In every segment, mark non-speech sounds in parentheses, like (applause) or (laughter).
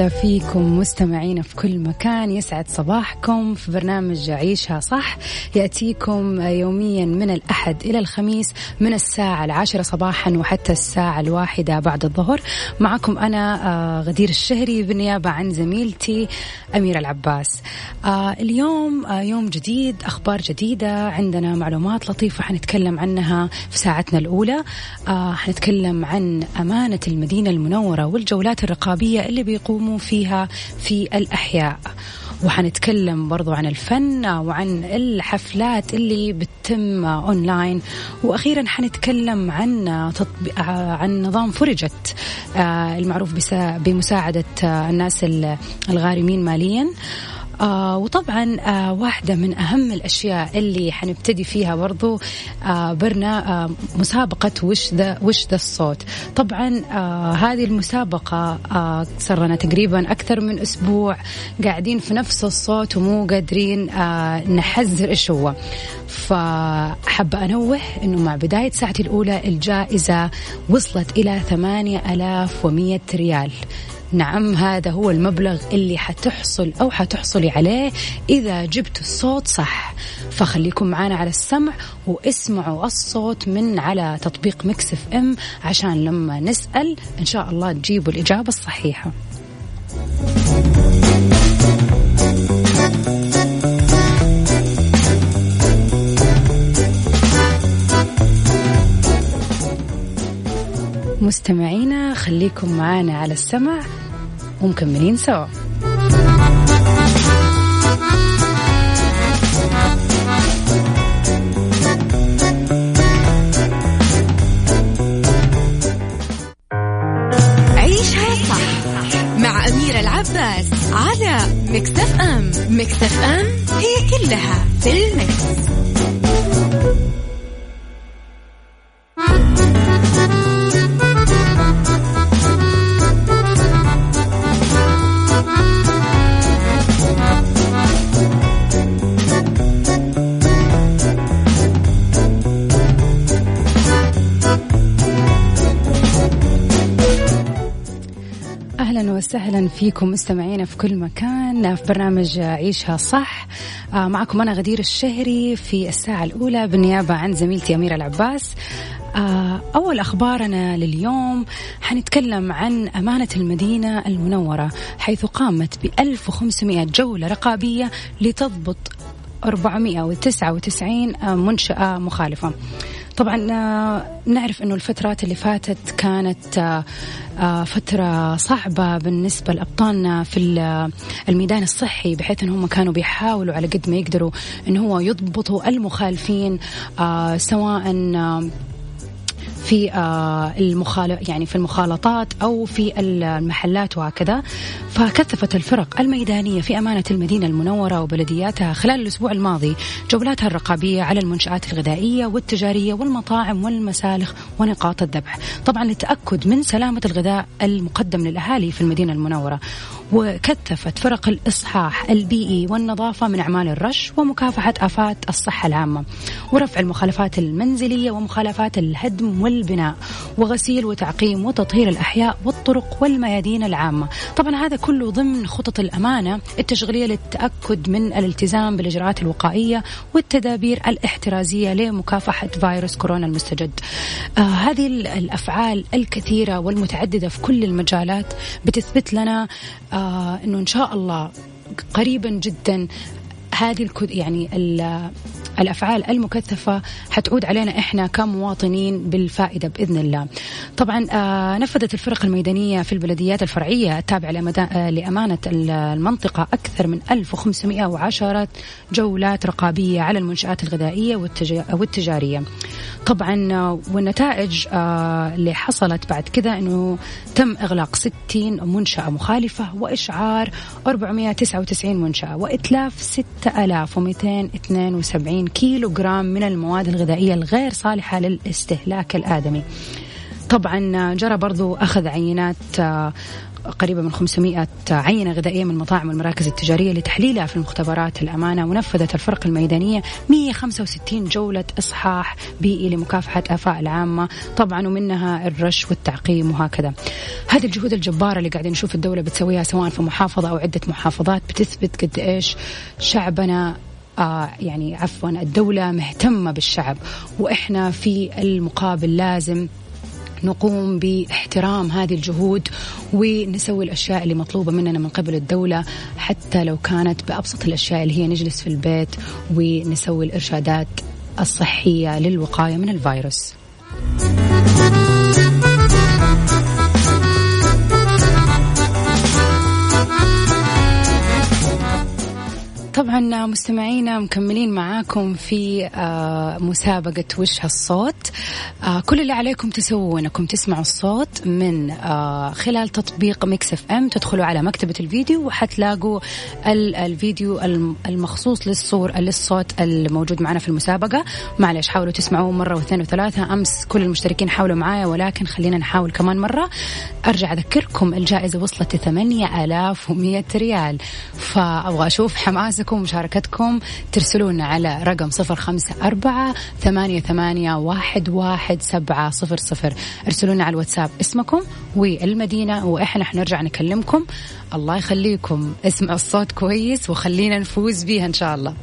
وسهلا فيكم مستمعين في كل مكان. يسعد صباحكم في برنامج عيشها صح. يأتيكم يوميا من الأحد إلى الخميس من الساعة العاشرة صباحا وحتى الساعة الواحدة بعد الظهر. معكم أنا آه، غدير الشهري بالنيابة عن زميلتي أميرة العباس. آه، اليوم آه، يوم جديد أخبار جديدة عندنا معلومات لطيفة حنتكلم عنها في ساعتنا الأولى. حنتكلم عن أمانة المدينة المنورة والجولات الرقابية اللي بيقوموا فيها في الأحياء. وحنتكلم برضو عن الفن وعن الحفلات اللي بتتم اونلاين وأخيرا حنتكلم عن تطبيق عن نظام فرجت آه، المعروف بمساعدة الناس الغارمين ماليا. آه وطبعا آه واحدة من أهم الأشياء اللي حنبتدي فيها برضو آه برنا آه مسابقة وش ذا وش ذا الصوت. طبعا آه هذه المسابقة آه صار لنا تقريبا أكثر من أسبوع قاعدين في نفس الصوت ومو قادرين آه نحذر إيش هو فحابة أنوه أنه مع بداية ساعتي الأولى الجائزة وصلت إلى ثمانية ألاف ومية ريال. نعم هذا هو المبلغ اللي حتحصل أو حتحصلي عليه إذا جبت الصوت صح. فخليكم معنا على السمع واسمعوا الصوت من على تطبيق مكسف إم عشان لما نسأل إن شاء الله تجيبوا الإجابة الصحيحة. مستمعينا خليكم معانا على السمع ومكملين سوا عيشها صح مع أميرة العباس على مكتف أم مكتف أم هي كلها في المكس. وسهلا فيكم مستمعينا في كل مكان في برنامج عيشها صح. آه، معكم أنا غدير الشهري في الساعة الأولى بالنيابة عن زميلتي أميرة العباس. آه، أول أخبارنا لليوم حنتكلم عن أمانة المدينة المنورة حيث قامت ب 1500 جولة رقابية لتضبط 499 منشأة مخالفة. طبعا آه، نعرف إنه الفترات اللي فاتت كانت آه، آه، فترة صعبة بالنسبة لأبطالنا في الميدان الصحي بحيث أنهم كانوا بيحاولوا على قد ما يقدروا أنه هو يضبطوا المخالفين سواء في آه، المخال يعني في المخالطات أو في المحلات وهكذا. فكثفت الفرق الميدانية في أمانة المدينة المنورة وبلدياتها خلال الأسبوع الماضي جولاتها الرقابية على المنشآت الغذائية والتجارية والمطاعم والمسالخ ونقاط الذبح. طبعا للتأكد من سلامة الغذاء المقدم للأهالي في المدينة المنورة. وكثفت فرق الإصحاح البيئي والنظافة من أعمال الرش ومكافحة آفات الصحة العامة ورفع المخالفات المنزلية ومخالفات الهدم والبناء وغسيل وتعقيم وتطهير الأحياء والطرق والميادين العامة. طبعا هذا كله ضمن خطط الأمانة التشغيلية للتأكد من الالتزام بالإجراءات الوقائية والتدابير الاحترازية لمكافحة فيروس كورونا المستجد. آه هذه الأفعال الكثيرة والمتعددة في كل المجالات بتثبت لنا آه أنه إن شاء الله قريبا جدا هذه يعني الأفعال المكثفة حتعود علينا إحنا كمواطنين بالفائدة بإذن الله. طبعا آه، نفذت الفرق الميدانية في البلديات الفرعية التابعة آه، لأمانة المنطقة أكثر من 1510 جولات رقابية على المنشآت الغذائية والتجارية. طبعا آه، والنتائج اللي حصلت بعد كذا إنه تم إغلاق 60 منشأة مخالفة وإشعار 499 منشأة وإتلاف 6272 كيلو جرام من المواد الغذائية الغير صالحة للاستهلاك الآدمي. طبعا جرى برضو أخذ عينات آه، قريبة من 500 عينة غذائية من المطاعم والمراكز التجارية لتحليلها في المختبرات الأمانة. ونفذت الفرق الميدانية 165 جولة إصحاح بيئي لمكافحة آفاء العامة. طبعا ومنها الرش والتعقيم وهكذا. هذه الجهود الجبارة اللي قاعدين نشوف الدولة بتسويها سواء في محافظة أو عدة محافظات بتثبت قد إيش شعبنا آه يعني عفوا الدولة مهتمة بالشعب. وإحنا في المقابل لازم نقوم باحترام هذه الجهود ونسوي الأشياء اللي مطلوبة مننا من قبل الدولة حتى لو كانت بأبسط الأشياء اللي هي نجلس في البيت ونسوي الإرشادات الصحية للوقاية من الفيروس. طبعا مستمعينا مكملين معاكم في آه، مسابقة وش هالصوت. آه، كل اللي عليكم تسووا إنكم تسمعوا الصوت من آه، خلال تطبيق Mix FM. تدخلوا على مكتبة الفيديو وحتلاقوا الفيديو المخصوص للصور للصوت الموجود معنا في المسابقة. معلش حاولوا تسمعوه مرة واثنين وثلاثة. أمس كل المشتركين حاولوا معايا ولكن خلينا نحاول كمان مرة. أرجع أذكركم الجائزة وصلت 8100 ريال. فأبغى أشوف حماسكم لكم مشاركتكم ترسلونا على رقم صفر خمسة أربعة ثمانية, ثمانية واحد, واحد سبعة صفر صفر. ارسلونا على الواتساب اسمكم والمدينة وإحنا حنرجع نكلمكم. الله يخليكم. اسمعوا الصوت كويس وخلينا نفوز بيها إن شاء الله.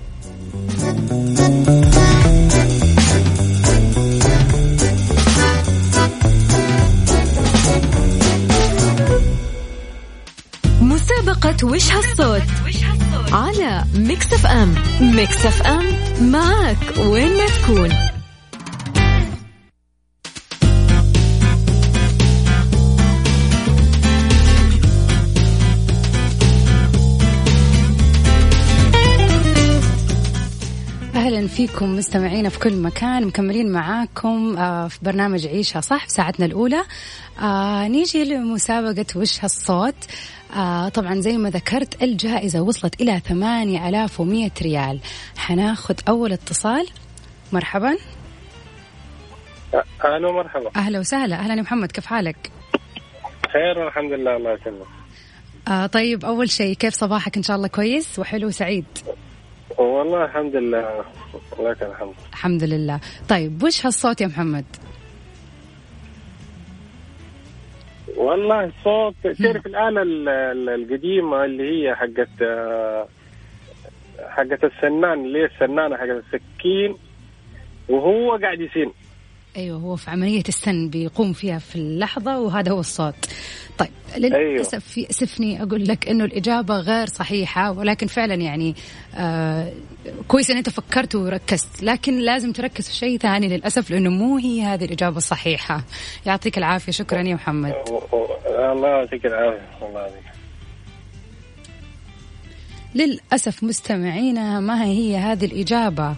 مسابقة وش هالصوت؟ على Mix FM Mix FM معك وين ما تكون. أهلا فيكم مستمعينا في كل مكان مكملين معاكم آه، في برنامج عيشها صح في ساعتنا الأولى. آه نيجي لمسابقة وش هالصوت؟ آه طبعا زي ما ذكرت الجائزة وصلت إلى ثمانية ألاف ومية ريال. حناخذ أول اتصال. مرحبا. أهلا ومرحبا. أهلا وسهلا. أهلا يا محمد كيف حالك؟ خير والحمد لله الله يسلمك. آه طيب أول شيء كيف صباحك؟ إن شاء الله كويس وحلو وسعيد؟ والله الحمد لله لك الحمد. الحمد لله. طيب وش هالصوت يا محمد؟ والله الصوت تعرف الآلة القديمة اللي هي حقت حقت السنان اللي هي السنانة حقت السكين وهو قاعد يسن أيوه هو في عملية السن بيقوم فيها في اللحظة وهذا هو الصوت. طيب للأسف أيوه. يأسفني أقول لك إنه الإجابة غير صحيحة ولكن فعلا يعني آه كويس ان أنت فكرت وركزت لكن لازم تركز في شيء ثاني للأسف لأنه مو هي هذه الإجابة الصحيحة. يعطيك العافية شكرا يا محمد. الله يعطيك العافية الله يعطيك للأسف مستمعينا ما هي هذه الإجابة؟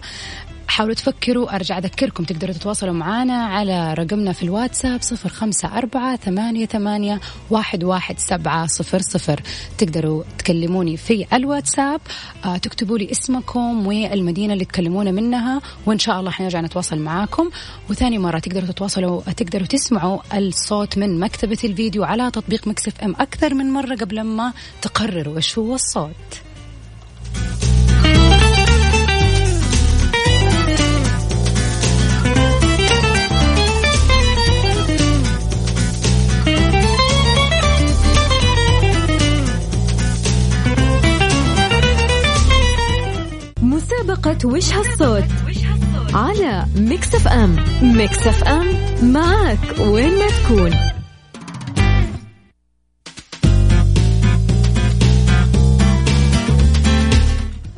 حاولوا تفكروا أرجع أذكركم تقدروا تتواصلوا معنا على رقمنا في الواتساب صفر خمسة أربعة ثمانية, ثمانية واحد, واحد سبعة صفر صفر. تقدروا تكلموني في الواتساب آه تكتبوا لي اسمكم والمدينة اللي تكلمونا منها وإن شاء الله حنرجع نتواصل معاكم. وثاني مرة تقدروا تتواصلوا تقدروا تسمعوا الصوت من مكتبة الفيديو على تطبيق مكسف أم أكثر من مرة قبل ما تقرروا إيش هو الصوت. مسابقة وش هالصوت على Mix FM Mix FM معك وين ما تكون.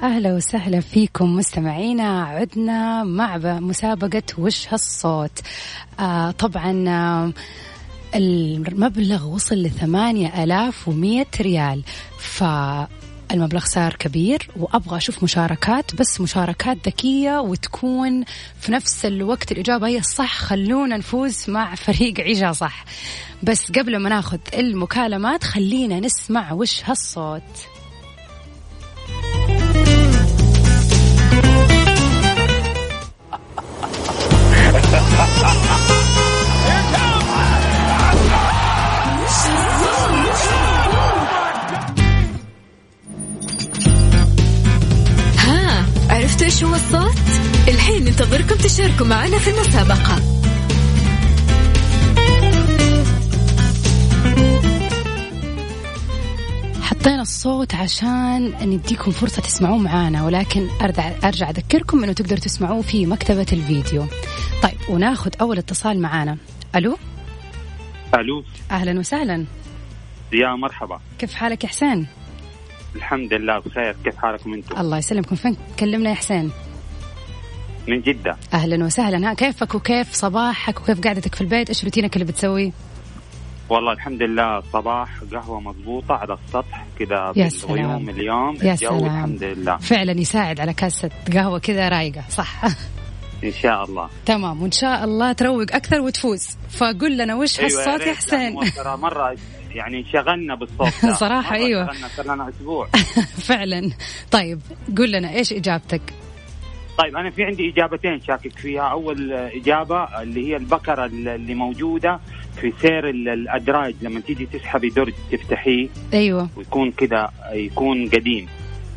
أهلا وسهلا فيكم مستمعينا. عدنا مع مسابقة وش هالصوت آه طبعا آه المبلغ وصل لثمانية ألاف ومية ريال. ف المبلغ صار كبير وأبغى أشوف مشاركات بس مشاركات ذكية وتكون في نفس الوقت الإجابة هي الصح خلونا نفوز مع فريق عيشها صح. بس قبل ما ناخذ المكالمات خلينا نسمع وش هالصوت. إيش هو الصوت؟ الحين ننتظركم تشاركوا معنا في المسابقة. حطينا الصوت عشان نديكم فرصة تسمعوه معانا ولكن أرجع, أرجع أذكركم أنه تقدروا تسمعوه في مكتبة الفيديو. طيب وناخذ أول اتصال معانا. ألو؟ ألو. أهلا وسهلا. يا مرحبا. كيف حالك يا حسين؟ الحمد لله بخير. كيف حالكم أنتم؟ الله يسلمكم. فين كلمنا يا حسين؟ من جدة. أهلا وسهلا. ها كيفك وكيف صباحك وكيف قعدتك في البيت؟ إيش روتينك اللي بتسويه؟ والله الحمد لله صباح قهوة مضبوطة على السطح كذا يا سلام. اليوم. يا سلام. الحمد لله. فعلا يساعد على كاسة قهوة كذا رايقة صح؟ إن شاء الله. تمام. وإن شاء الله تروق أكثر وتفوز. فقل لنا وش أيوة هالصوت يا حسين؟ ترى مرة. (laughs) يعني شغلنا بالصوت. (laughs) صراحة مرة أيوة. شغلنا صار لنا أسبوع. (laughs) فعلا. طيب قل لنا إيش إجابتك؟ طيب أنا في عندي إجابتين شاكك فيها. أول إجابة اللي هي البكره اللي موجودة في سير ال- الأدراج. لما تيجي تسحبي درج تفتحيه أيوة. ويكون كذا يكون قديم.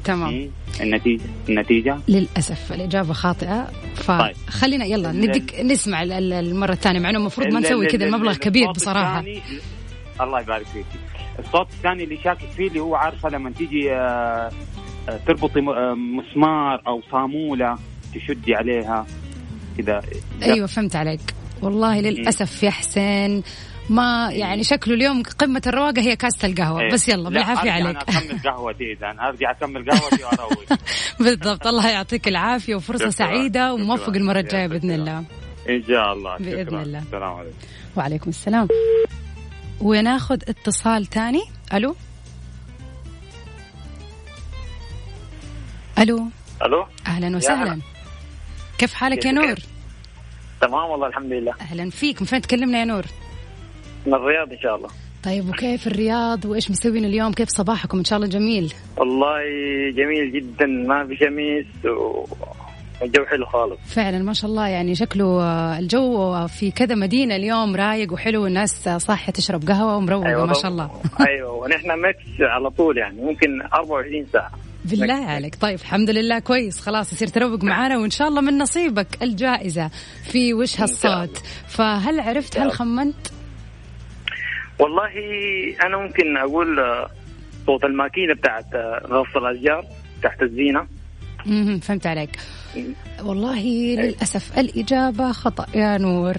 تمام. مم. النتيجه النتيجة؟ للأسف الإجابة خاطئة. طيب. فخلينا يلا ال- نديك نسمع ال- ال- المرة الثانية مع إنه المفروض ما نسوي كذا ال- المبلغ ال- كبير بصراحة. الله يبارك فيك. الصوت الثاني اللي شاكك فيه اللي هو عارفه لما تيجي آه، آه، تربطي آه، مسمار أو صاموله تشدي عليها كذا. أيوة فهمت عليك. والله للأسف يا حسين ما يعني شكله اليوم قمة الرواقة هي كاسة القهوة. إيه. بس يلا لا، بالعافية أرجع عليك. (laughs) أنا اكمل قهوتي إذا. أرجع أكمل قهوتي وأروق. (laughs) بالضبط. الله يعطيك العافية وفرصة. سعيدة وموفق. المرة الجاية بإذن. الله. إن شاء الله. بإذن. الله. السلام عليكم. وعليكم السلام. وناخذ اتصال تاني. ألو؟ ألو؟ ألو؟ أهلا وسهلا. هلا. كيف حالك يا؟ نور؟ تمام والله الحمد لله. أهلا فيك. من فين تكلمنا يا نور؟ من الرياض إن شاء الله. طيب وكيف الرياض؟ وإيش مسوين اليوم؟ كيف صباحكم؟ إن شاء الله جميل. والله جميل جدا ما في شمس و... والجو حلو خالص. فعلا ما شاء الله يعني شكله آه، الجو في كذا مدينة اليوم رايق وحلو والناس صاحية تشرب قهوة ومروقة ما شاء الله. (laughs) أيوه ونحن ميكس على طول يعني ممكن 24 ساعة. بالله عليك. طيب الحمد لله كويس. خلاص يصير تروق معانا وإن شاء الله من نصيبك الجائزة في وش هالصوت فهل عرفت هل خمنت؟ والله أنا ممكن أقول آه، صوت الماكينة بتاعت آه، غص الأشجار تحت الزينة. مهم، فهمت عليك. والله للأسف الإجابة خطأ. يا نور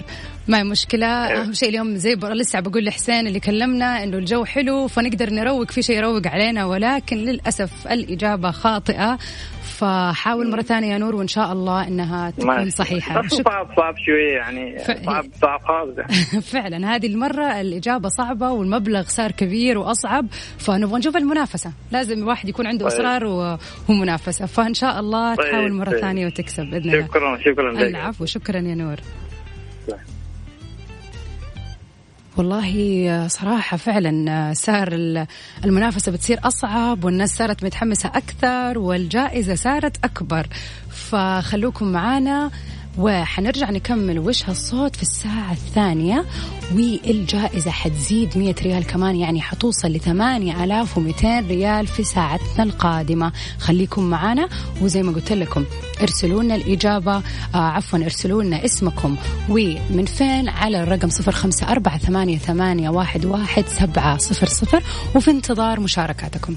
ما مشكلة. أهم شيء اليوم زي لسه بقول لحسين اللي كلمنا إنه الجو حلو فنقدر نروق في شيء يروق علينا ولكن للأسف الإجابة خاطئة. فحاول مرة ثانية يا نور وإن شاء الله إنها تكون. صحيحة. بس صعب صعب شوية يعني ف- صعب صعب خالص. (laughs) فعلا هذه المرة الإجابة صعبة والمبلغ صار كبير وأصعب فنبغى نشوف المنافسة. لازم الواحد يكون عنده طيب. إصرار و- ومنافسة. فإن شاء الله طيب، تحاول مرة طيب. ثانية وتكسب بإذن الله. شكرا شكرا لك العفو شكرا يا نور. والله صراحة فعلا صار ال- المنافسة بتصير أصعب والناس صارت متحمسة أكثر والجائزة صارت أكبر. فخلوكم معانا. وحنرجع نكمل وش هالصوت في الساعة الثانية. والجائزة حتزيد 100 ريال كمان يعني حتوصل ل 8200 ريال في ساعتنا القادمة. خليكم معانا وزي ما قلت لكم ارسلوا لنا الإجابة آه عفوا ارسلوا لنا اسمكم. ومن فين؟ على الرقم 0548811700 وفي انتظار مشاركاتكم.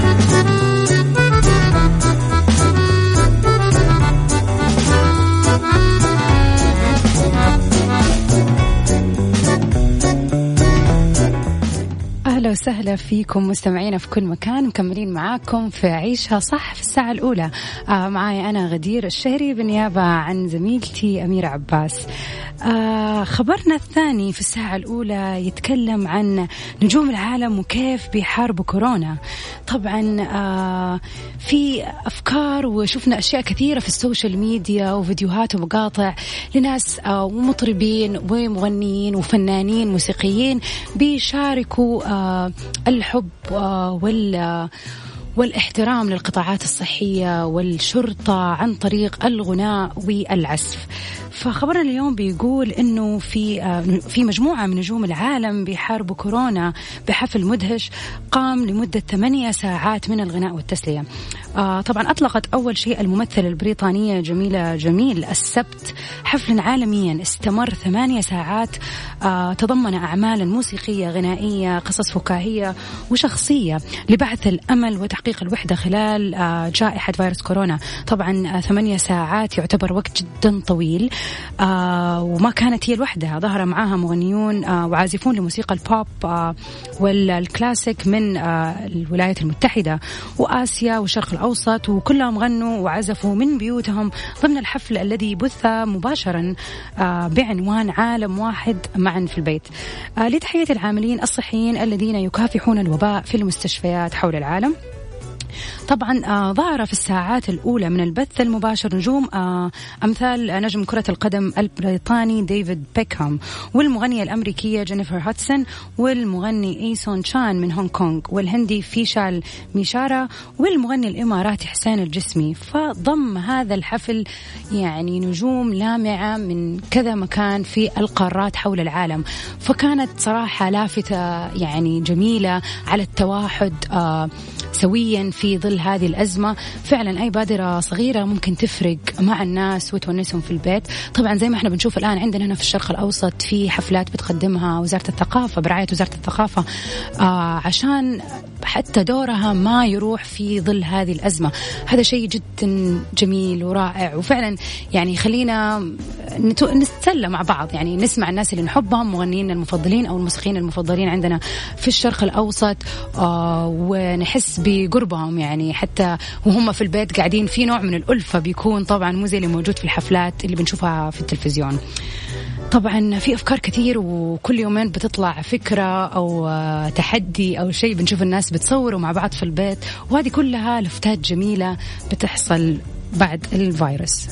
أهلا وسهلا فيكم مستمعينا في كل مكان مكملين معاكم في عيشها صح في الساعة الأولى. آه معاي أنا غدير الشهري بالنيابة عن زميلتي أميرة عباس. آه خبرنا الثاني في الساعة الأولى يتكلم عن نجوم العالم وكيف بيحاربوا كورونا. طبعا آه في أفكار وشفنا أشياء كثيرة في السوشيال ميديا وفيديوهات ومقاطع لناس آه ومطربين ومغنيين وفنانين موسيقيين بيشاركوا آه الحب وال والاحترام للقطاعات الصحية والشرطة عن طريق الغناء والعزف. فخبرنا اليوم بيقول إنه في آه، في مجموعة من نجوم العالم بيحاربوا كورونا بحفل مدهش قام لمدة ثمانية ساعات من الغناء والتسلية. آه، طبعا أطلقت أول شيء الممثلة البريطانية جميلة جميل السبت حفلا عالميا استمر ثمانية ساعات آه، تضمن اعمالا موسيقية غنائية قصص فكاهية وشخصية لبعث الأمل وتحقيق الوحدة خلال جائحة فيروس كورونا. طبعا ثمانية ساعات يعتبر وقت جدا طويل آه وما كانت هي لوحدها. ظهر معاها مغنيون آه وعازفون لموسيقى البوب آه والكلاسيك من آه الولايات المتحدة وآسيا والشرق الأوسط وكلهم غنوا وعزفوا من بيوتهم ضمن الحفل الذي بث مباشرا آه بعنوان عالم واحد معا في البيت. آه لتحية العاملين الصحيين الذين يكافحون الوباء في المستشفيات حول العالم. طبعا آه ظهر في الساعات الأولى من البث المباشر نجوم آه أمثال نجم كرة القدم البريطاني ديفيد بيكهام والمغنية الأمريكية جينيفر هادسون والمغني إيسون شان من هونغ كونغ والهندي فيشال ميشارا والمغني الإماراتي حسين الجسمي. فضم هذا الحفل يعني نجوم لامعة من كذا مكان في القارات حول العالم. فكانت صراحة لافتة يعني جميلة على التواحد آه سويا في ظل هذه الأزمة. فعلا أي بادرة صغيرة ممكن تفرق مع الناس وتونسهم في البيت. طبعا زي ما إحنا بنشوف الآن عندنا هنا في الشرق الأوسط في حفلات بتقدمها وزارة الثقافة برعاية وزارة الثقافة آه عشان حتى دورها ما يروح في ظل هذه الأزمة. هذا شيء جدا جميل ورائع. وفعلا يعني خلينا نتسلى مع بعض. يعني نسمع الناس اللي نحبهم مغنيين المفضلين أو الموسيقيين المفضلين عندنا في الشرق الأوسط آه ونحس بقربهم يعني حتى وهم في البيت قاعدين في نوع من الألفة بيكون طبعا مو زي اللي موجود في الحفلات اللي بنشوفها في التلفزيون. طبعا في أفكار كثير وكل يومين بتطلع فكرة أو تحدي أو شيء بنشوف الناس بتصوروا مع بعض في البيت وهذه كلها لفتات جميلة بتحصل بعد الفيروس.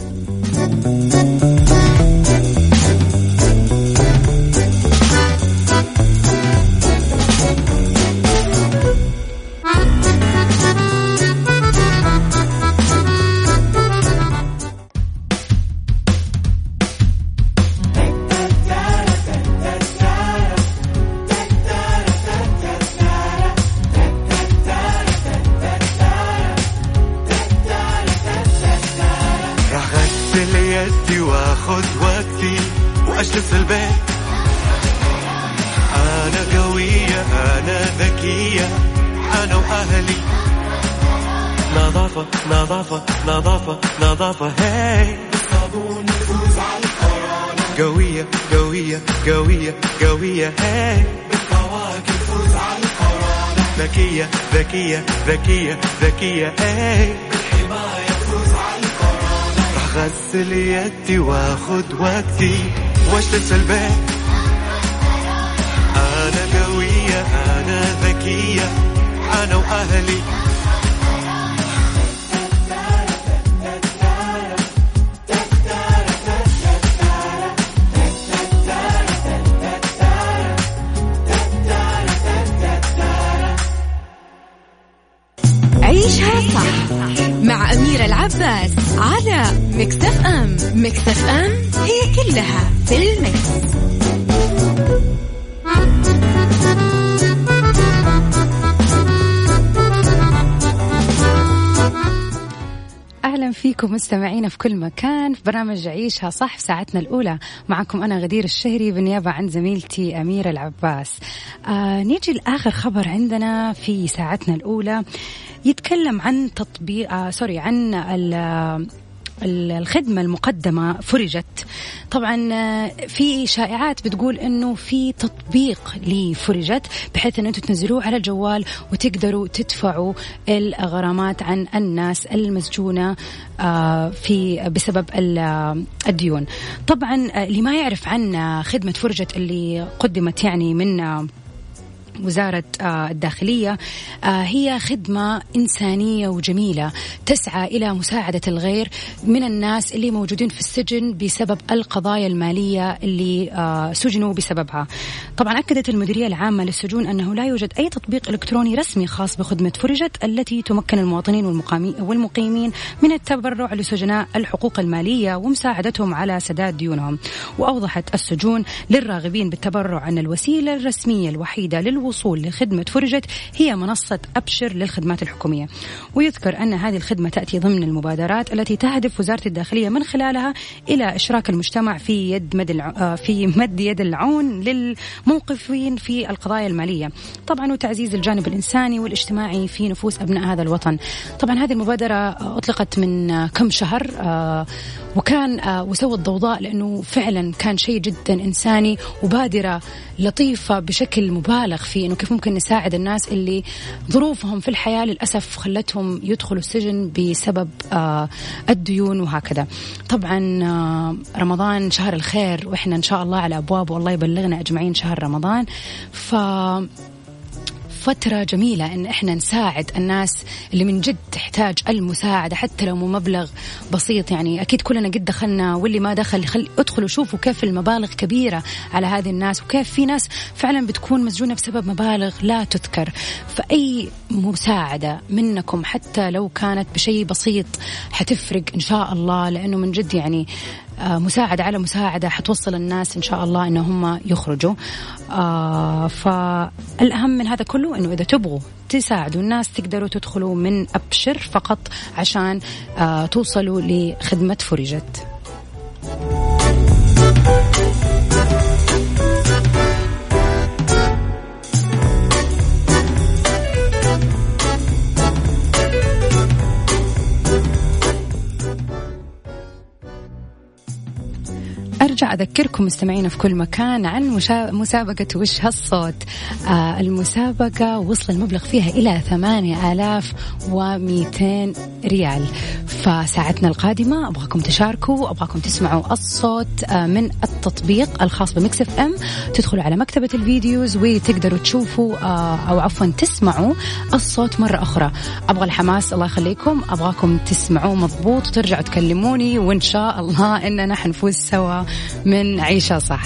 مكان في برنامج عيشها صح في ساعتنا الأولى. معكم أنا غدير الشهري بالنيابة عن زميلتي أميرة العباس. آه نيجي لآخر خبر عندنا في ساعتنا الأولى. يتكلم عن تطبيق آه سوري عن الخدمة المقدمة فرجت. طبعا آه، في شائعات بتقول إنه في تطبيق لفرجت بحيث ان أنتم تنزلوه على الجوال وتقدروا تدفعوا الغرامات عن الناس المسجونة آه، في بسبب الديون. طبعا آه، اللي ما يعرف عن خدمة فرجت اللي قدمت يعني من وزارة آه، الداخلية آه، هي خدمة إنسانية وجميلة تسعى إلى مساعدة الغير من الناس اللي موجودين في السجن بسبب القضايا المالية اللي آه، سجنوا بسببها. طبعا أكدت المديرية العامة للسجون أنه لا يوجد أي تطبيق إلكتروني رسمي خاص بخدمة فرجت التي تمكن المواطنين والمقيمين من التبرع لسجناء الحقوق المالية ومساعدتهم على سداد ديونهم. وأوضحت السجون للراغبين بالتبرع أن الوسيلة الرسمية الوحيدة للوصول الوصول لخدمة فرجت هي منصة أبشر للخدمات الحكومية. ويذكر أن هذه الخدمة تأتي ضمن المبادرات التي تهدف وزارة الداخلية من خلالها إلى إشراك المجتمع في يد مد آه، في مد يد العون للموقفين في القضايا المالية. طبعا وتعزيز الجانب الإنساني والاجتماعي في نفوس أبناء هذا الوطن. طبعا هذه المبادرة أطلقت من كم شهر آه، وكان آه، وسوت ضوضاء لأنه فعلا كان شيء جدا إنساني وبادرة لطيفة بشكل مبالغ فيه إنه كيف ممكن نساعد الناس اللي ظروفهم في الحياة للأسف خلتهم يدخلوا السجن بسبب آه، الديون وهكذا. طبعا آه، رمضان شهر الخير وإحنا إن شاء الله على أبوابه والله يبلغنا أجمعين شهر رمضان. فترة جميلة إن إحنا نساعد الناس اللي من جد تحتاج المساعدة حتى لو مبلغ بسيط. يعني أكيد كلنا قد دخلنا واللي ما دخل خل ادخلوا شوفوا كيف المبالغ كبيرة على هذه الناس وكيف في ناس فعلا بتكون مسجونة بسبب مبالغ لا تذكر. فأي مساعدة منكم حتى لو كانت بشيء بسيط حتفرق إن شاء الله لأنه من جد يعني مساعدة على مساعدة حتوصل الناس إن شاء الله إن هم يخرجوا. آه فالأهم من هذا كله إنه إذا تبغوا تساعدوا الناس تقدروا تدخلوا من أبشر فقط عشان آه توصلوا لخدمة فرجت أذكركم مستمعينا في كل مكان عن مسابقة وش هالصوت؟ آه المسابقة وصل المبلغ فيها إلى ثمانية آلاف ومئتين ريال. فساعتنا القادمة أبغاكم تشاركوا أبغاكم تسمعوا الصوت آه من التطبيق الخاص ب Mix FM. تدخلوا على مكتبة ال videos وتقدروا تشوفوا آه أو عفوا تسمعوا الصوت مرة أخرى. أبغى الحماس الله يخليكم. أبغاكم تسمعوه مضبوط وترجعوا تكلموني وإن شاء الله إننا حنفوز سوا. من عيشة صح.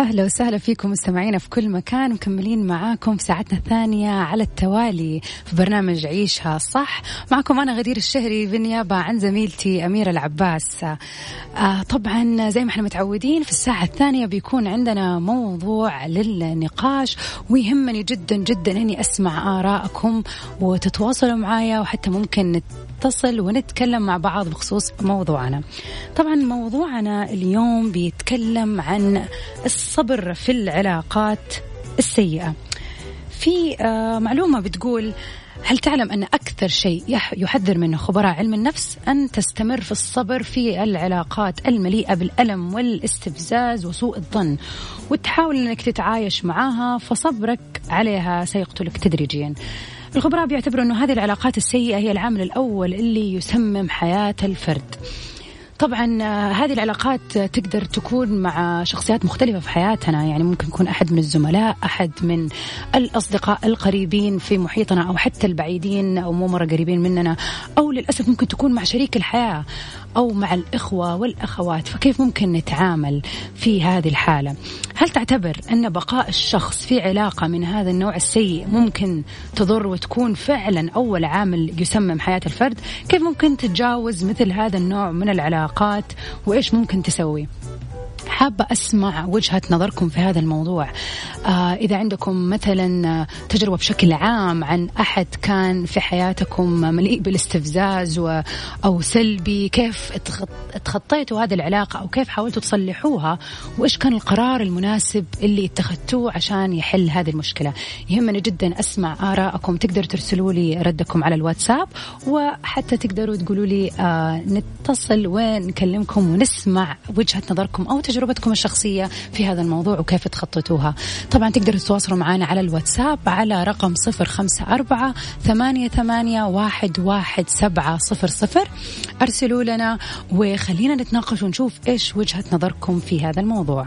أهلا وسهلا فيكم مستمعينا في كل مكان مكملين معاكم في ساعتنا الثانية على التوالي في برنامج عيشها صح. معكم أنا غدير الشهري بالنيابة عن زميلتي أميرة العباس. آه طبعا زي ما إحنا متعودين في الساعة الثانية بيكون عندنا موضوع للنقاش ويهمني جدا جدا إني أسمع آرائكم وتتواصلوا معايا وحتى ممكن نتصل ونتكلم مع بعض بخصوص موضوعنا. طبعا موضوعنا اليوم بيتكلم عن الصبر في العلاقات السيئة. في آه، معلومة بتقول هل تعلم أن أكثر شيء يح- يحذر منه خبراء علم النفس أن تستمر في الصبر في العلاقات المليئة بالألم والاستفزاز وسوء الظن وتحاول أنك تتعايش معها فصبرك عليها سيقتلك تدريجيا. الخبراء بيعتبروا أنه هذه العلاقات السيئة هي العامل الأول اللي يسمم حياة الفرد. طبعا آه، هذه العلاقات تقدر تكون مع شخصيات مختلفة في حياتنا. يعني ممكن يكون أحد من الزملاء أحد من الأصدقاء القريبين في محيطنا أو حتى البعيدين أو مو مرة قريبين مننا. أو للأسف ممكن تكون مع شريك الحياة. أو مع الإخوة والأخوات فكيف ممكن نتعامل في هذه الحالة؟ هل تعتبر أن بقاء الشخص في علاقة من هذا النوع السيء ممكن تضر وتكون فعلا أول عامل يسمم حياة الفرد؟ كيف ممكن تتجاوز مثل هذا النوع من العلاقات؟ وإيش ممكن تسوي؟ حابة أسمع وجهة نظركم في هذا الموضوع. آه إذا عندكم مثلا آه، تجربة بشكل عام عن أحد كان في حياتكم مليء بالاستفزاز و أو سلبي كيف اتخطيتوا هذه العلاقة أو كيف حاولتوا تصلحوها؟ وإيش كان القرار المناسب اللي اتخذتوه عشان يحل هذه المشكلة؟ يهمني جدا أسمع آراءكم تقدروا ترسلوا لي ردكم على الواتساب وحتى تقدروا تقولوا لي آه نتصل ونكلمكم ونسمع وجهة نظركم أو تجربتكم الشخصية في هذا الموضوع وكيف تخططوها. طبعا تقدروا تتواصلوا معنا على الواتساب على رقم صفر خمسة أربعة ثمانية, ثمانية واحد, واحد سبعة صفر صفر. أرسلوا لنا وخلينا نتناقش ونشوف إيش وجهة نظركم في هذا الموضوع.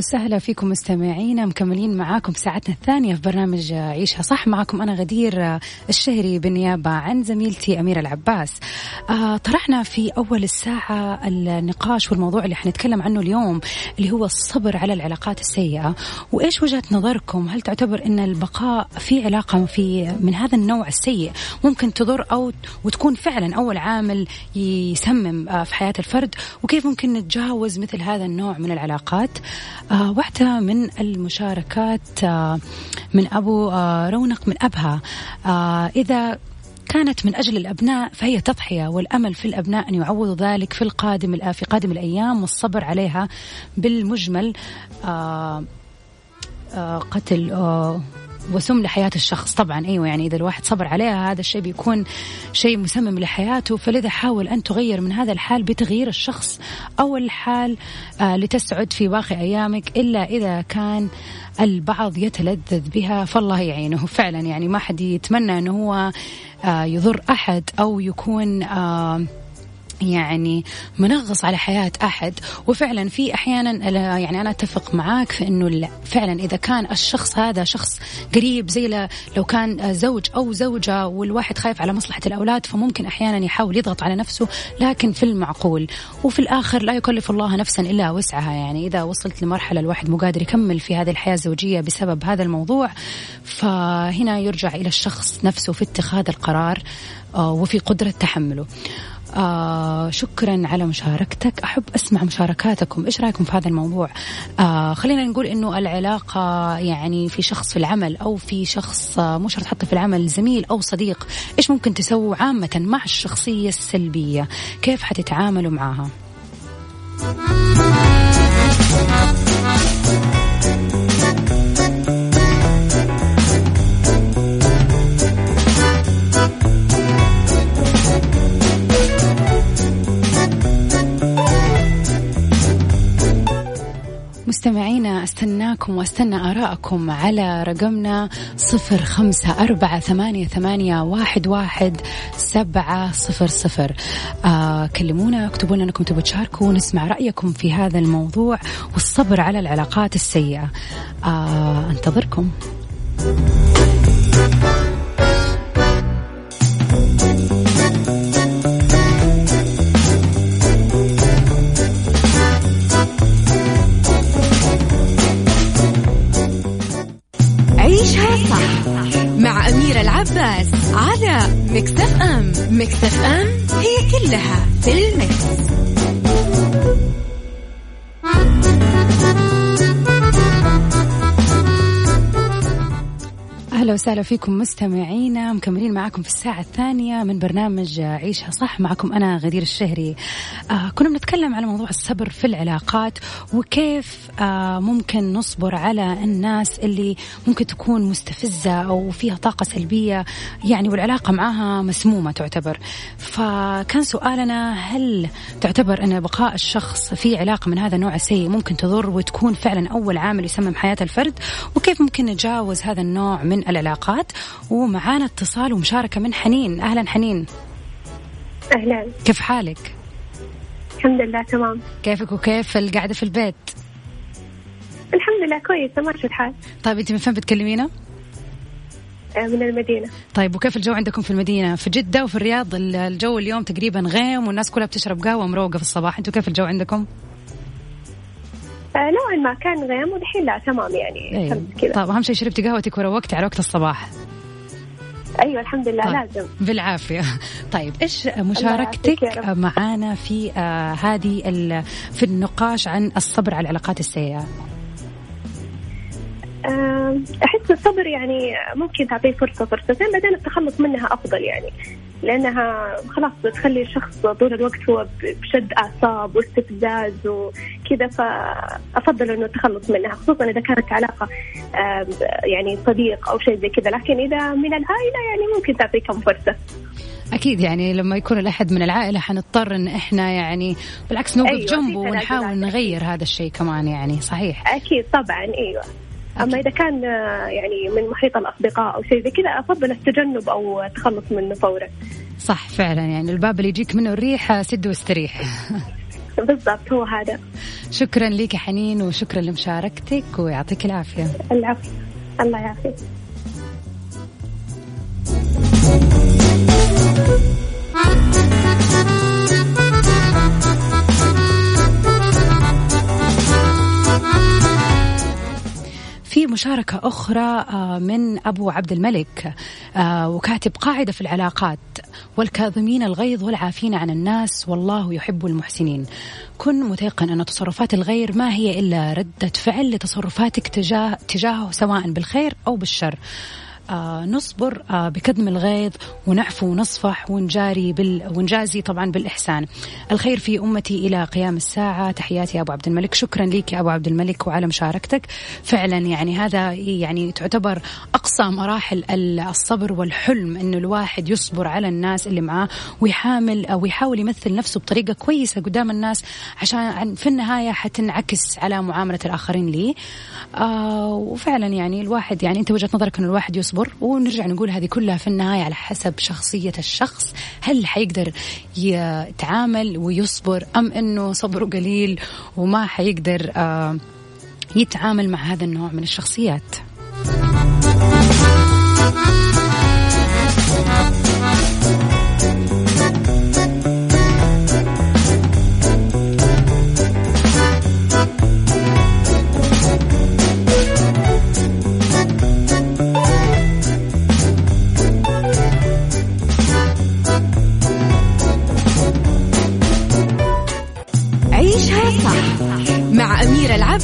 وسهلا فيكم مستمعينا مكملين معاكم ساعتنا الثانية في برنامج عيشها صح. معكم أنا غدير الشهري بالنيابة عن زميلتي أميرة العباس. آه طرحنا في أول الساعة النقاش والموضوع اللي حنتكلم عنه اليوم اللي هو الصبر على العلاقات السيئة. وإيش وجهة نظركم؟ هل تعتبر أن البقاء في علاقة في من هذا النوع السيء ممكن تضر أو وتكون فعلا أول عامل يسمم آه في حياة الفرد؟ وكيف ممكن نتجاوز مثل هذا النوع من العلاقات؟ آه واحدة من المشاركات آه من أبو آه رونق من أبها. آه إذا كانت من أجل الأبناء فهي تضحية والأمل في الأبناء أن يعوضوا ذلك في القادم في قادم الأيام والصبر عليها بالمجمل. آه آه قتل آه وسم لحياة الشخص. طبعا أيوة يعني إذا الواحد صبر عليها هذا الشيء بيكون شيء مسمم لحياته. فلذا حاول أن تغير من هذا الحال بتغيير الشخص. أو الحال آه لتسعد في باقي أيامك إلا إذا كان البعض يتلذذ بها فالله يعينه. فعلا يعني ما حد يتمنى أنه هو آه يضر أحد أو يكون آه يعني منغص على حياة أحد. وفعلا في أحيانا يعني أنا أتفق معاك في أنه فعلا إذا كان الشخص هذا شخص قريب زي لو كان زوج أو زوجة والواحد خايف على مصلحة الأولاد فممكن أحيانا يحاول يضغط على نفسه لكن في المعقول. وفي الآخر لا يكلف الله نفسا إلا وسعها. يعني إذا وصلت لمرحلة الواحد مو قادر يكمل في هذه الحياة الزوجية بسبب هذا الموضوع فهنا يرجع إلى الشخص نفسه في اتخاذ القرار آه، وفي قدرة تحمله. آه شكرا على مشاركتك. أحب أسمع مشاركاتكم. إيش رأيكم في هذا الموضوع؟ آه خلينا نقول أنه العلاقة يعني في شخص في العمل أو في شخص آه مو شرط حتى في العمل زميل أو صديق إيش ممكن تسووا عامة مع الشخصية السلبية؟ كيف حتتعاملوا معها؟ مستمعينا أستناكم وأستنى آراءكم على رقمنا صفر خمسة أربعة ثمانية, ثمانية واحد, واحد سبعة صفر صفر. آه كلمونا اكتبوا لنا أنكم تبوا تشاركوا نسمع رأيكم في هذا الموضوع والصبر على العلاقات السيئة. آه انتظركم. أميرة العباس على مكتف أم مكتف أم هي كلها في المكس. أهلا وسهلا فيكم مستمعينا مكملين معاكم في الساعة الثانية من برنامج عيشها صح. معكم أنا غدير الشهري. آه كنا بنتكلم على موضوع الصبر في العلاقات وكيف آه ممكن نصبر على الناس اللي ممكن تكون مستفزة أو فيها طاقة سلبية يعني والعلاقة معها مسمومة تعتبر. فكان سؤالنا هل تعتبر أن بقاء الشخص في علاقة من هذا النوع السيء ممكن تضر وتكون فعلا أول عامل يسمم حياة الفرد؟ وكيف ممكن نتجاوز هذا النوع من العلاقات ومعانا اتصال ومشاركة من حنين أهلا حنين أهلا كيف حالك؟ الحمد لله تمام كيفك وكيف القعدة في البيت؟ الحمد لله كويسة ماشي الحال طيب أنت من فين بتكلمينا؟ آه، من المدينة طيب وكيف الجو عندكم في المدينة؟ في جدة وفي الرياض الجو اليوم تقريبا غيم والناس كلها بتشرب قهوة مروقة في الصباح، أنتم كيف الجو عندكم؟ آه، نوعا ما كان غيم ودحين لا تمام يعني. أيوة. كذا. طيب أهم شيء شربتي قهوتك وروقتي على وقت الصباح. أيوه الحمد لله طيب. لازم. بالعافية. (laughs) طيب إيش مشاركتك معانا في آه هذه في النقاش عن الصبر على العلاقات السيئة؟ أحس الصبر يعني ممكن تعطيه فرصة فرصتين بعدين التخلص منها أفضل يعني. لأنها خلاص تخلي الشخص طول الوقت هو بشد أعصاب واستفزاز وكذا فأفضل إنه التخلص منها خصوصا إذا كانت علاقة يعني صديق أو شيء زي كذا. لكن إذا من العائله يعني ممكن تعطيه كم فرصة. أكيد يعني لما يكون الأحد من العائلة حنضطر إن إحنا يعني بالعكس نوقف أيوة جنبه ونحاول نغير هذا الشيء كمان يعني صحيح. أكيد طبعا أيوه. أما إذا كان آه، يعني من محيط الأصدقاء أو شيء زي كذا أفضل التجنب أو التخلص منه فورا صح فعلا. يعني الباب اللي يجيك منه الريح سد واستريح. (laughs) بالضبط هو هذا. شكرا لك حنين وشكرا لمشاركتك ويعطيك العافية. العفو. الله يعافيك. في مشاركة أخرى آه، من أبو عبد الملك آه، وكاتب قاعدة في العلاقات والكاظمين الغيظ والعافين عن الناس والله يحب المحسنين. كن متيقن أن تصرفات الغير ما هي إلا ردة فعل لتصرفاتك تجاه تجاهه سواء بالخير أو بالشر. نصبر آه بكظم الغيظ ونعفو ونصفح ونجاري بال ونجازي طبعا بالإحسان. الخير في أمتي إلى قيام الساعة. تحياتي يا أبو عبد الملك. شكرا لك يا أبو عبد الملك وعلى مشاركتك. فعلا يعني هذا يعني تعتبر أقصى مراحل الصبر والحلم أنه الواحد يصبر على الناس اللي معاه ويحامل أو يحاول يمثل نفسه بطريقة كويسة قدام الناس عشان في النهاية حتنعكس على معاملة الآخرين لي. آه وفعلا يعني الواحد يعني أنت وجهة نظرك أنه الواحد يصبر ونرجع نقول هذه كلها في النهاية على حسب شخصية الشخص. هل حيقدر يتعامل ويصبر أم أنه صبره قليل وما حيقدر آه يتعامل مع هذا النوع من الشخصيات؟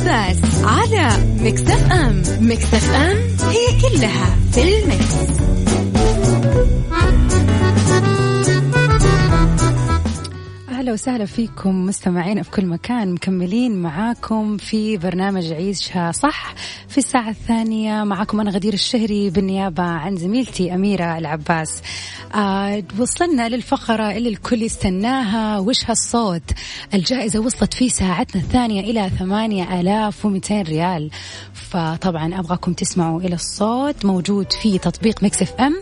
العباس على مكتف أم مكتف أم هي كلها في المكس. أهلا وسهلا فيكم مستمعين في كل مكان مكملين معاكم في برنامج عيشها صح في الساعة الثانية. معاكم أنا غدير الشهري بالنيابة عن زميلتي أميرة العباس. آه وصلنا للفقرة اللي الكل يستناها. وش هالصوت؟ الجائزة وصلت في ساعتنا الثانية إلى ثمانية آلاف ومئتين ريال. فطبعا أبغاكم تسمعوا إلى الصوت موجود في تطبيق مكسف أم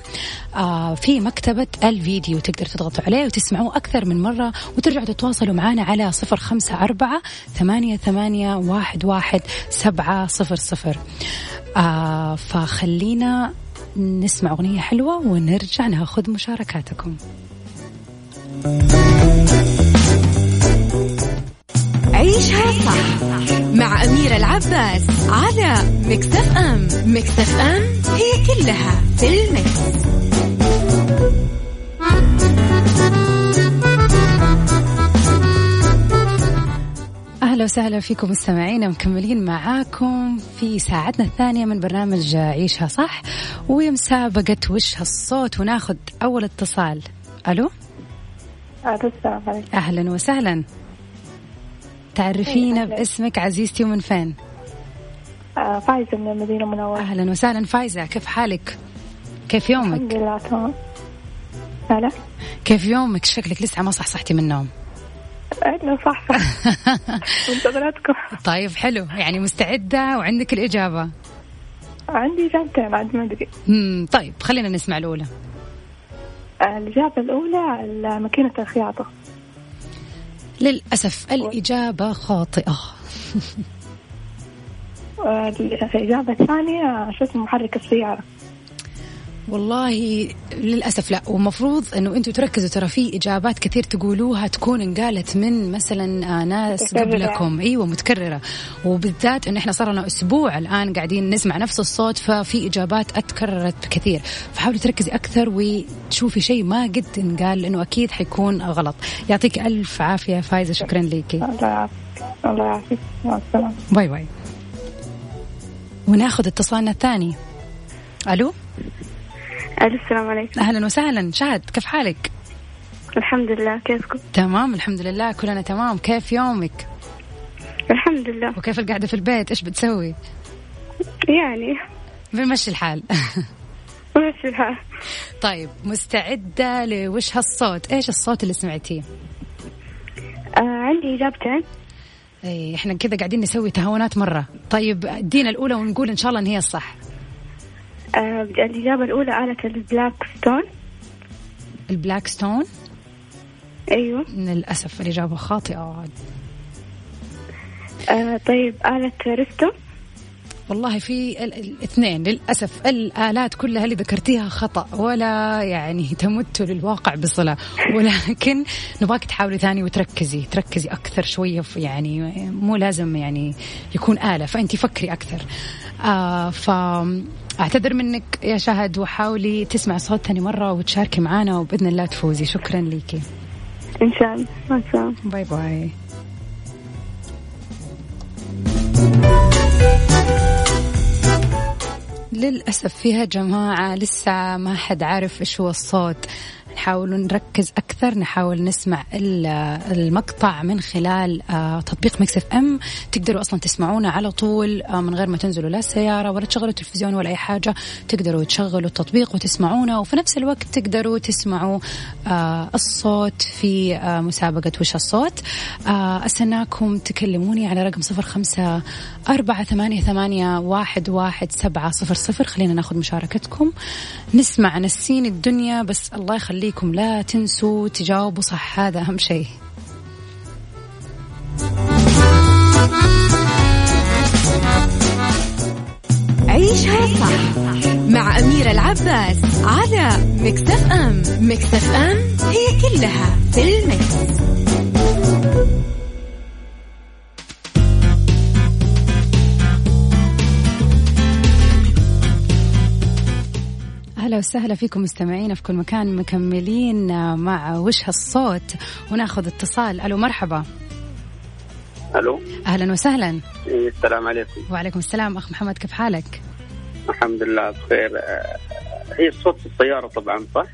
آه في مكتبة الفيديو تقدر تضغطوا عليه وتسمعوه أكثر من مرة وترجعوا تتواصلوا معنا على صفر خمسة أربعة ثمانية, ثمانية واحد, واحد سبعة صفر صفر. آه فخلينا نسمع أغنية حلوة ونرجع ناخذ مشاركاتكم. عيشها صح مع أميرة العباس على مكتف أم مكتف أم هي كلها في المكس. أهلا وسهلا فيكم مستمعينا مكملين معاكم في ساعتنا الثانية من برنامج عيشها صح ومسابقه وش هالصوت وناخذ أول اتصال. عليكم أهلا وسهلا تعرفينا باسمك عزيزتي ومن فين؟ آه، فايزة من المدينة المنورة أهلا وسهلا. فايزة كيف حالك؟ كيف يومك؟ الحمد لله تمام. هلا كيف يومك؟ شكلك لسه ما صحصحتي من النوم. أيوه صح صح منتظراتكم. طيب حلو. يعني مستعدة وعندك الإجابة؟ عندي إجابتين عاد ما أدري. امم طيب خلينا نسمع الأولى. آه، الإجابة الأولى ماكينة الخياطة. للأسف الإجابة خاطئة. (laughs) آه، الإجابة الثانية شو اسمه محرك السيارة. والله للأسف لا. ومفروض إنه أنتم تركزوا ترى في إجابات كثير تقولوها تكون انقالت من مثلا آه، ناس قبلكم. أيوه متكررة. وبالذات انه إحنا صار لنا أسبوع الآن قاعدين نسمع نفس الصوت ففي إجابات أتكررت كثير. فحاولي تركزي أكثر وتشوفي شيء ما قد انقال لأنه أكيد حيكون غلط. يعطيك ألف عافية فايزة. شكرا ليكي الله يعافيك. الله يعافيك. مع السلامة. باي باي. وناخذ اتصالنا الثاني. ألو؟ ألو السلام عليكم. أهلا وسهلا. شهد كيف حالك؟ الحمد لله كيفكم؟ تمام الحمد لله. كلنا تمام. كيف يومك؟ الحمد لله. وكيف القعدة في البيت؟ إيش بتسوي؟ يعني. بنمشي الحال. (laughs) ماشي الحال. طيب مستعدة لوش هالصوت؟ إيش الصوت اللي سمعتيه؟ آه عندي إجابتين. اي إحنا كذا قاعدين نسوي تعاونات مرة. طيب ادينا الأولى ونقول إن شاء الله إن هي الصح. آه الإجابة الأولى آلة ال black stone. ال black stone؟ أيوه. للأسف الإجابة خاطئة آه طيب آلة ريستو. والله في ال- الاثنين للأسف الآلات كلها اللي ذكرتيها خطأ ولا يعني تمت للواقع بصلة. ولكن نبغاك تحاولي ثاني وتركزي تركزي أكثر شوية في يعني مو لازم يعني يكون آلة فأنت فكري أكثر. آه فأعتذر منك يا شهد وحاولي تسمع صوت ثاني مرة وتشاركي معنا وبإذن الله تفوزي. شكرا ليكي. إن شاء الله. مع السلامة. bye bye. للأسف فيها جماعة لسه ما حد عارف إيش هو الصوت. نحاول نركز أكثر نحاول نسمع المقطع من خلال آه، تطبيق Mix FM. تقدروا أصلا تسمعونا على طول آه، من غير ما تنزلوا لا السيارة ولا تشغلوا التلفزيون ولا أي حاجة. تقدروا تشغلوا التطبيق وتسمعونا وفي نفس الوقت تقدروا تسمعوا آه، الصوت في مسابقة وش الصوت. أستناكم تكلموني على رقم صفر خمسة أربعة ثمانية, ثمانية واحد, واحد سبعة صفر صفر. خلينا ناخذ مشاركتكم. نسمع نسين الدنيا بس الله يخليكم لا تنسوا تجاوبوا صح هذا أهم شيء. عيشها صح مع أميرة العباس على مكتف أم. مكتف أم هي كلها في المكس. أهلا وسهلا فيكم مستمعينا في كل مكان مكملين مع وش هالصوت وناخذ اتصال. ألو مرحبا. ألو. أهلا وسهلا. إيه، السلام عليكم. وعليكم السلام. أخ محمد كيف حالك؟ الحمد لله بخير. آه، هي الصوت في السيارة طبعا صح؟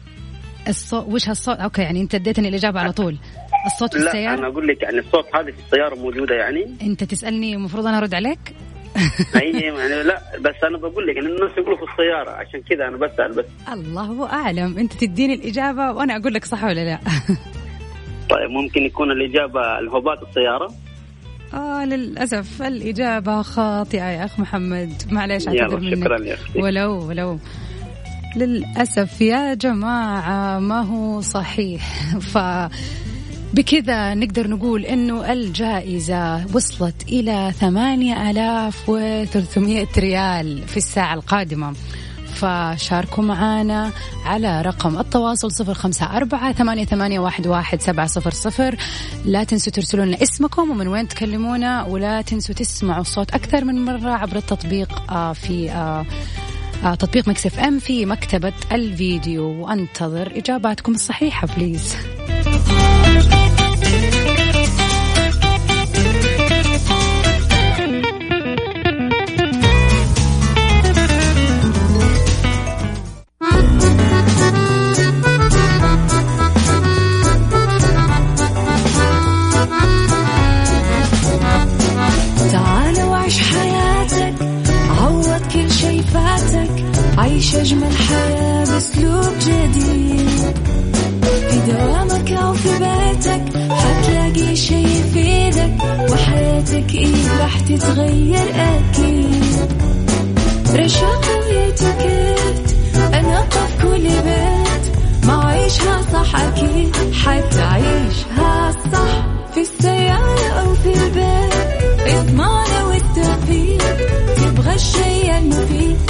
الصوت وش هالصوت أوكي يعني أنت اديتني الإجابة على طول. الصوت في لا السيارة؟ أنا أقول لك يعني الصوت هذه في السيارة موجودة يعني. أنت تسألني المفروض أنا أرد عليك؟ (laughs) اي يعني لا بس أنا بقول لك إن الناس يقولوا في السيارة عشان كذا أنا بسأل بس. الله أعلم. أنت تديني الإجابة وأنا أقول لك صح ولا لا؟ (laughs) طيب ممكن يكون الإجابة الهبات السيارة؟ آه للأسف الإجابة خاطئة يا أخ محمد. معليش أعتذر منك. شكرا يا أختي. ولو ولو. للأسف يا جماعة ما هو صحيح. (laughs) ف بكذا نقدر نقول إنه الجائزة وصلت إلى ثمانية آلاف وثلاثمائة ريال في الساعة القادمة. فشاركوا معنا على رقم التواصل صفر خمسة أربعة ثمانية, ثمانية واحد, واحد سبعة صفر صفر. لا تنسوا ترسلوا لنا اسمكم ومن وين تكلمونا ولا تنسوا تسمعوا الصوت أكثر من مرة عبر التطبيق آه، في آه، آه، تطبيق Mix FM في مكتبة الفيديو. وأنتظر إجاباتكم الصحيحة please عيش أجمل حياة بأسلوب جديد. في دوامك أو في بيتك حتلاقي شي يفيدك وحياتك إيه راح تتغير أكيد. رشاق ويتوكيت أنا في كل بيت. ما عيشها صح أكيد حتعيشها صح. في السيارة أو في البيت إضمعنا والتوفيق. تبغى الشيء المفيد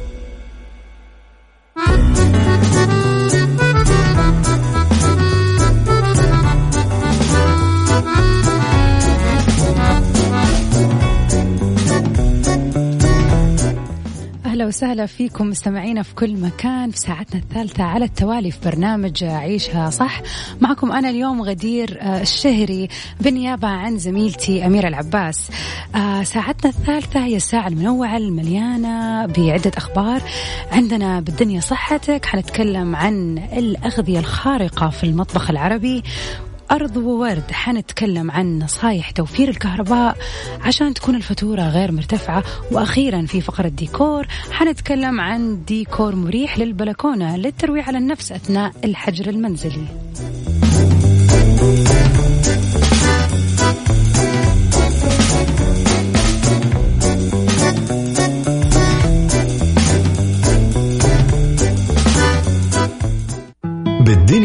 وسهلا فيكم مستمعينا في كل مكان في ساعتنا الثالثة على التوالي في برنامج عيشها صح. معكم أنا اليوم غدير آه، الشهري بالنيابة عن زميلتي أميرة العباس. آه، ساعتنا الثالثة هي الساعة المنوعة المليانة بعدة أخبار. عندنا بالدنيا صحتك حنتكلم عن الأغذية الخارقة في المطبخ العربي أرض وورد. حنتكلم عن نصايح توفير الكهرباء عشان تكون الفاتورة غير مرتفعة. وأخيرا في فقرة ديكور حنتكلم عن ديكور مريح للبلكونة للترويح على النفس أثناء الحجر المنزلي.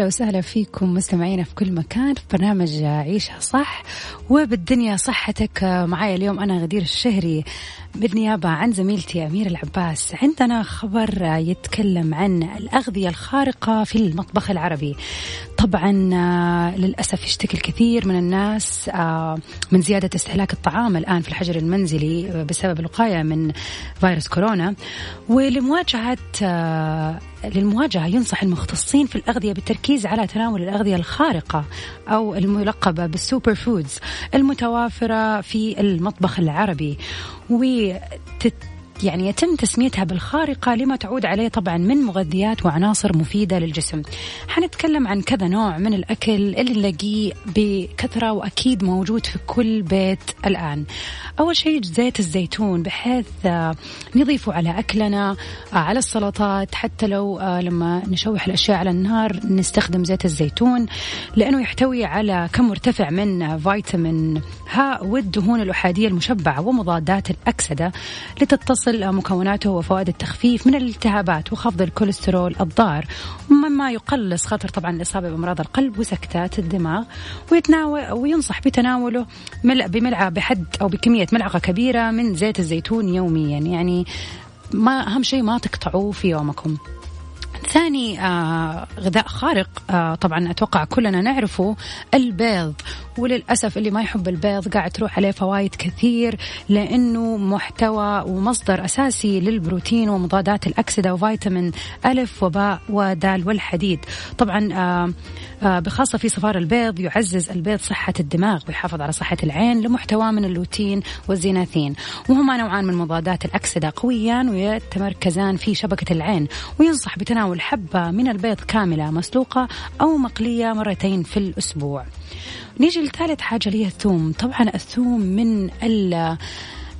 أهلا وسهلا فيكم مستمعينا في كل مكان في برنامج عيشها صح وبالدنيا صحتك. معايا اليوم أنا غدير الشهري بالنيابة عن زميلتي أمير العباس. عندنا خبر يتكلم عن الأغذية الخارقة في المطبخ العربي. طبعا للأسف يشتكي الكثير من الناس من زيادة استهلاك الطعام الآن في الحجر المنزلي بسبب الوقاية من فيروس كورونا. ولمواجهة للمواجهة ينصح المختصين في الأغذية بالتركيز على تناول الأغذية الخارقة أو الملقبة بالسوبر فودز المتوافرة في المطبخ العربي. وتت يعني يتم تسميتها بالخارقة لما تعود عليه طبعا من مغذيات وعناصر مفيدة للجسم. حنتكلم عن كذا نوع من الأكل اللي نلاقيه بكثرة وأكيد موجود في كل بيت الآن. أول شيء زيت الزيتون بحيث نضيفه على أكلنا على السلطات حتى لو لما نشوح الأشياء على النار نستخدم زيت الزيتون لأنه يحتوي على كم مرتفع من فيتامين ها والدهون الأحادية المشبعة ومضادات الأكسدة لتتصل مكوناته وفوائد التخفيف من الالتهابات وخفض الكوليسترول الضار مما يقلص خطر طبعا الإصابة بأمراض القلب وسكتات الدماغ ويتناول وينصح بتناوله بملعقة بحد أو بكمية ملعقة كبيرة من زيت الزيتون يوميا. يعني ما أهم شيء ما تقطعوه في يومكم. ثاني آه غذاء خارق آه طبعا أتوقع كلنا نعرفه البيض. وللأسف اللي ما يحب البيض قاعد تروح عليه فوائد كثير لأنه محتوى ومصدر أساسي للبروتين ومضادات الأكسدة وفيتامين ألف وباء ودال والحديد. طبعا آه آه بخاصة في صفار البيض يعزز البيض صحة الدماغ ويحافظ على صحة العين لمحتواه من اللوتين والزيناثين. وهما نوعان من مضادات الأكسدة قويان ويتمركزان في شبكة العين وينصح بتناول حبة من البيض كاملة مسلوقة أو مقلية مرتين في الأسبوع. نيجي لثالث حاجة اللي هي الثوم. طبعا الثوم من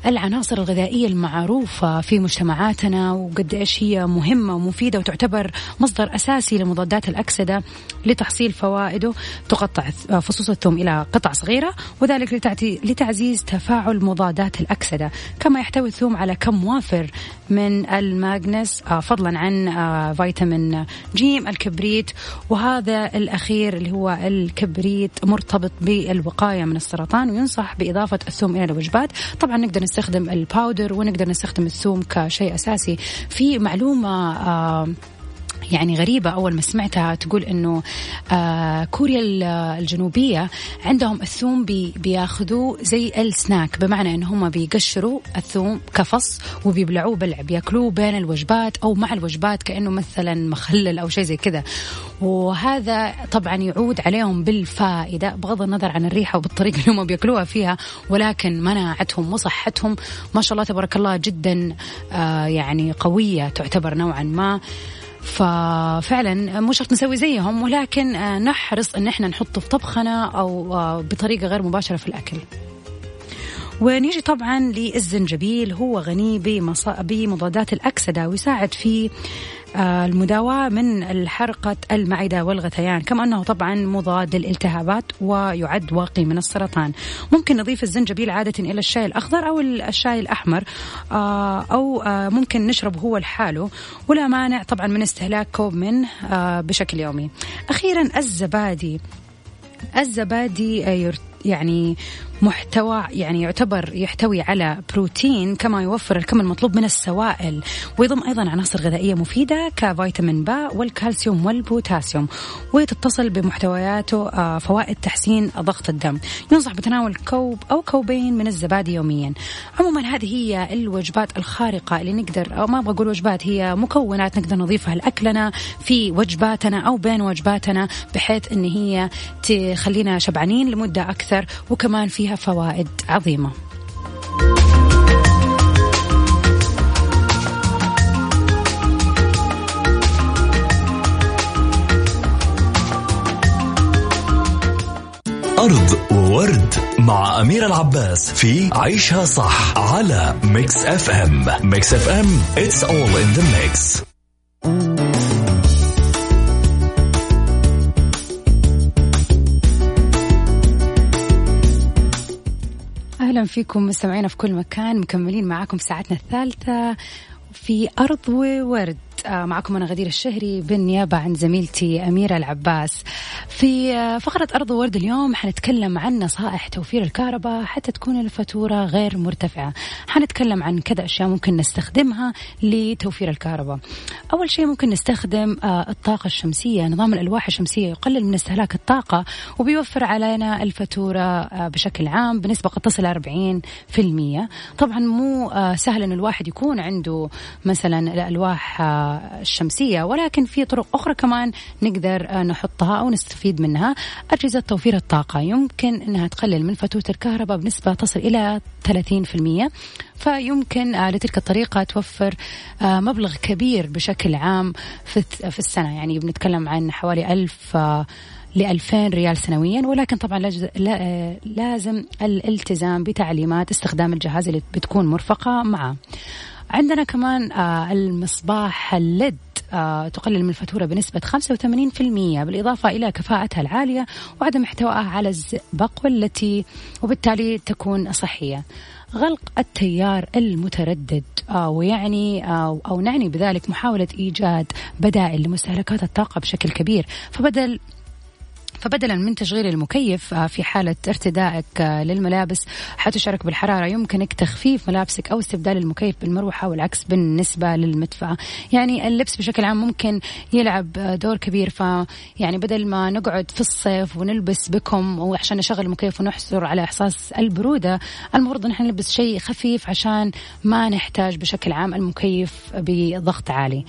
العناصر الغذائية المعروفة في مجتمعاتنا وقد إيش هي مهمة ومفيدة وتعتبر مصدر أساسي لمضادات الأكسدة لتحصيل فوائده تقطع فصوص الثوم إلى قطع صغيرة وذلك لتعزيز تفاعل مضادات الأكسدة. كما يحتوي الثوم على كم وافر من الماغنس فضلا عن فيتامين جيم الكبريت. وهذا الأخير اللي هو الكبريت مرتبط بالوقاية من السرطان وينصح بإضافة الثوم إلى الوجبات. طبعا نقدر نستخدم ال powder ونقدر نستخدم الثوم كشيء أساسي. في معلومة آه يعني غريبة. أول ما سمعتها تقول إنه آه كوريا الجنوبية عندهم الثوم بي بياخذوه زي السناك بمعنى إن هم بيقشروا الثوم كفص وبيبلعوه بلع بياكلوه بين الوجبات أو مع الوجبات كأنه مثلا مخلل أو شيء زي كذا. وهذا طبعا يعود عليهم بالفائدة بغض النظر عن الريحة وبالطريقة اللي هم بياكلوها فيها ولكن مناعتهم وصحتهم ما شاء الله تبارك الله جدا آه يعني قوية تعتبر نوعا ما. ففعلا مو شرط نسوي زيهم ولكن نحرص إن إحنا نحطه في طبخنا أو بطريقة غير مباشرة في الأكل. ونيجي طبعا للزنجبيل هو غني بمضادات الأكسدة ويساعد في المداواة من حرقة المعدة والغثيان. كما أنه طبعا مضاد للالتهابات ويعد واقي من السرطان. ممكن نضيف الزنجبيل عادة إلى الشاي الأخضر أو الشاي الأحمر أو ممكن نشرب هو لحاله. ولا مانع طبعا من استهلاك كوب منه بشكل يومي. أخيرا الزبادي. الزبادي يعني محتوى يعني يعتبر يحتوي على بروتين كما يوفر الكم المطلوب من السوائل. ويضم أيضا عناصر غذائية مفيدة كفيتامين باء والكالسيوم والبوتاسيوم. وتتصل بمحتوياته فوائد تحسين ضغط الدم. ينصح بتناول كوب أو كوبين من الزبادي يوميا. عموما هذه هي الوجبات الخارقة اللي نقدر أو ما أبغى أقول وجبات هي مكونات نقدر نضيفها لأكلنا في وجباتنا أو بين وجباتنا بحيث إن هي تخلينا شبعانين لمدة أكثر وكمان فيها فيها فوائد عظيمة. أرض وورد مع أميرة العباس في عيشها صح على Mix FM Mix FM it's all in the mix. فيكم مستمعينا في كل مكان مكملين معاكم في ساعتنا الثالثة في أرض وورد. معكم أنا غدير الشهري بالنيابة عن زميلتي أميرة العباس. في آه، فقرة أرض ورد اليوم حنتكلم عن نصائح توفير الكهرباء حتى تكون الفاتورة غير مرتفعة. حنتكلم عن كذا أشياء ممكن نستخدمها لتوفير الكهرباء. أول شيء ممكن نستخدم آه، الطاقة الشمسية. نظام الألواح الشمسية يقلل من استهلاك الطاقة وبيوفر علينا الفاتورة بشكل عام بنسبة قد تصل 40% طبعا مو سهل أن الواحد يكون عنده مثلا الألواح الشمسية ولكن في طرق أخرى كمان نقدر آه، نحطها أو نستفيد منها. أجهزة توفير الطاقة يمكن أنها تقلل من فاتورة الكهرباء بنسبة تصل إلى 30% فيمكن آه، لتلك الطريقة توفر آه، مبلغ كبير بشكل عام في السنة. يعني بنتكلم عن حوالي ألف ل 2000 ريال سنويا. ولكن طبعا لازم الالتزام بتعليمات استخدام الجهاز اللي بتكون مرفقة معه. عندنا كمان آه، المصباح الليد آه، تقلل من الفاتورة بنسبة 85% بالإضافة إلى كفاءتها العالية وعدم احتوائها على الزئبق والتي وبالتالي تكون صحية. غلق التيار المتردد آه ويعني أو نعني بذلك محاولة إيجاد بدائل لمستهلكات الطاقة بشكل كبير. فبدل فبدلا من تشغيل المكيف آه، في حالة ارتدائك آه، للملابس حتشعرك بالحرارة. يمكنك تخفيف ملابسك أو استبدال المكيف بالمروحة والعكس بالنسبة للمدفأة يعني اللبس بشكل عام ممكن يلعب آه، دور كبير. ف يعني بدل ما نقعد في الصيف ونلبس بكم وعشان نشغل المكيف ونحصر على إحساس البرودة المفروض نحن نلبس شيء خفيف عشان ما نحتاج بشكل عام المكيف بضغط عالي.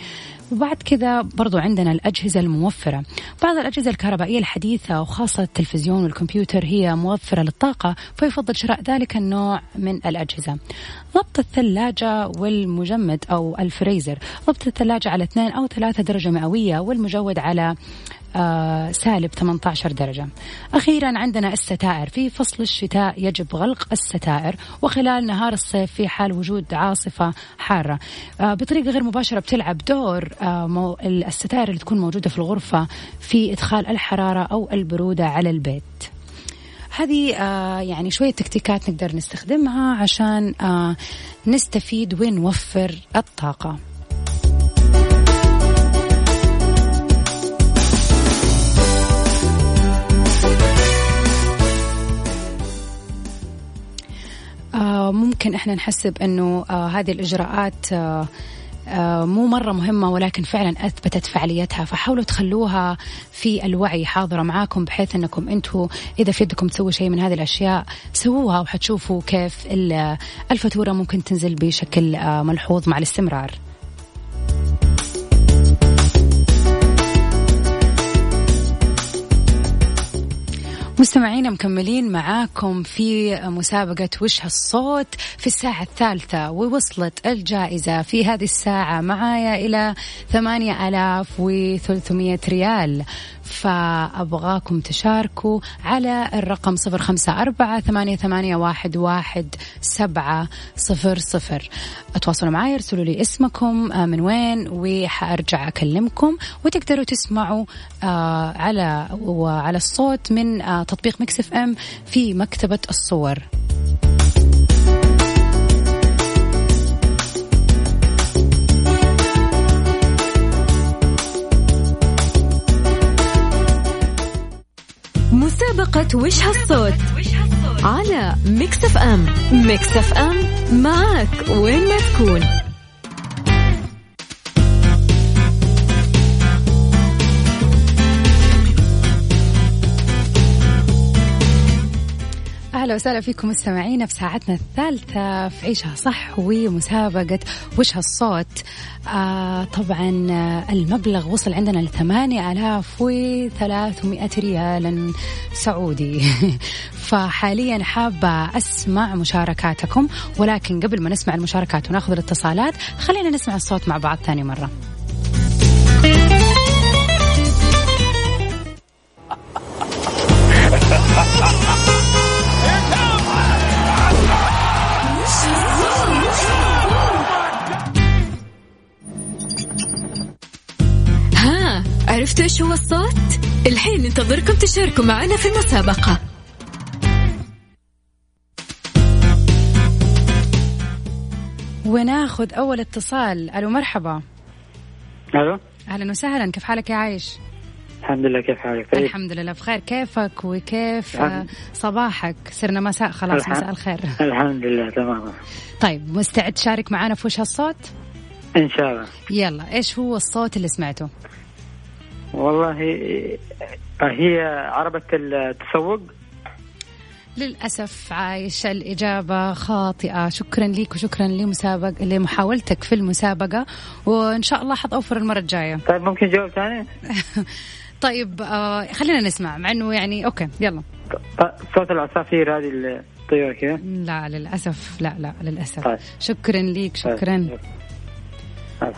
وبعد كذا برضو عندنا الأجهزة الموفرة. بعض الأجهزة الكهربائية الحديثة وخاصة التلفزيون والكمبيوتر هي موفرة للطاقة فيفضل شراء ذلك النوع من الأجهزة. ضبط الثلاجة والمجمد أو الفريزر. ضبط الثلاجة على 2 أو 3 درجة مئوية والمجود على سالب 18 درجة. أخيرا عندنا الستائر. في فصل الشتاء يجب غلق الستائر وخلال نهار الصيف في حال وجود عاصفة حارة. آه بطريقة غير مباشرة بتلعب دور آه الستائر اللي تكون موجودة في الغرفة في إدخال الحرارة أو البرودة على البيت. هذه آه يعني شوية تكتيكات نقدر نستخدمها عشان آه نستفيد ونوفر الطاقة. آه ممكن إحنا نحسب إنه آه هذه الإجراءات آه آه مو مرة مهمة ولكن فعلا أثبتت فعاليتها. فحاولوا تخلوها في الوعي حاضرة معاكم بحيث أنكم أنتم إذا في يدكم تسووا شيء من هذه الأشياء سووها وحتشوفوا كيف الفاتورة ممكن تنزل بشكل آه ملحوظ مع الاستمرار. مستمعينا مكملين معاكم في مسابقة وش هالصوت في الساعة الثالثة ووصلت الجائزة في هذه الساعة معايا إلى ثمانية ألاف وثلاثمية ريال. فأبغاكم تشاركوا على الرقم صفر خمسة أربعة ثمانية, ثمانية واحد, واحد سبعة صفر صفر. تواصلوا معي ارسلوا لي اسمكم آه، من وين وحأرجع أكلمكم. وتقدروا تسمعوا آه، على وعلى الصوت من آه، تطبيق مكسف إم في مكتبة الصور. وش هالصوت؟ على Mix FM. Mix FM معك وين ما تكون. أهلا وسهلا فيكم مستمعينا في ساعتنا الثالثة في عيشها صح ومسابقة وش هالصوت؟ آه طبعا المبلغ وصل عندنا آلاف وثلاثمائة ريال سعودي. (laughs) فحاليا حابة أسمع مشاركاتكم ولكن قبل ما نسمع المشاركات وناخذ الاتصالات خلينا نسمع الصوت مع بعض ثاني مرة. عرفتوا إيش هو الصوت؟ الحين ننتظركم تشاركوا معنا في المسابقة. وناخذ أول اتصال. ألو مرحبا. ألو. أهلا وسهلا. كيف حالك يا عايش؟ الحمد لله كيف حالك؟ طيب. الحمد لله بخير. كيفك وكيف الحمد- صباحك؟ صرنا مساء خلاص الحمد- مساء الخير. الحمد لله تمام. طيب مستعد تشارك معنا في وش هالصوت؟ إن شاء الله. يلا إيش هو الصوت اللي سمعته؟ والله هي عربة التسوق. للأسف عايش الإجابة خاطئة. شكرا لك وشكرا لمسابق لمحاولتك في المسابقة وإن شاء الله حتأوفر المرة الجاية. طيب ممكن جواب ثاني؟ (laughs) طيب آه خلينا نسمع مع إنه يعني أوكي يلا. صوت العصافير هذه الطيور كذا لا للأسف لا لا للأسف. طيب. شكرا لك شكرا. طيب.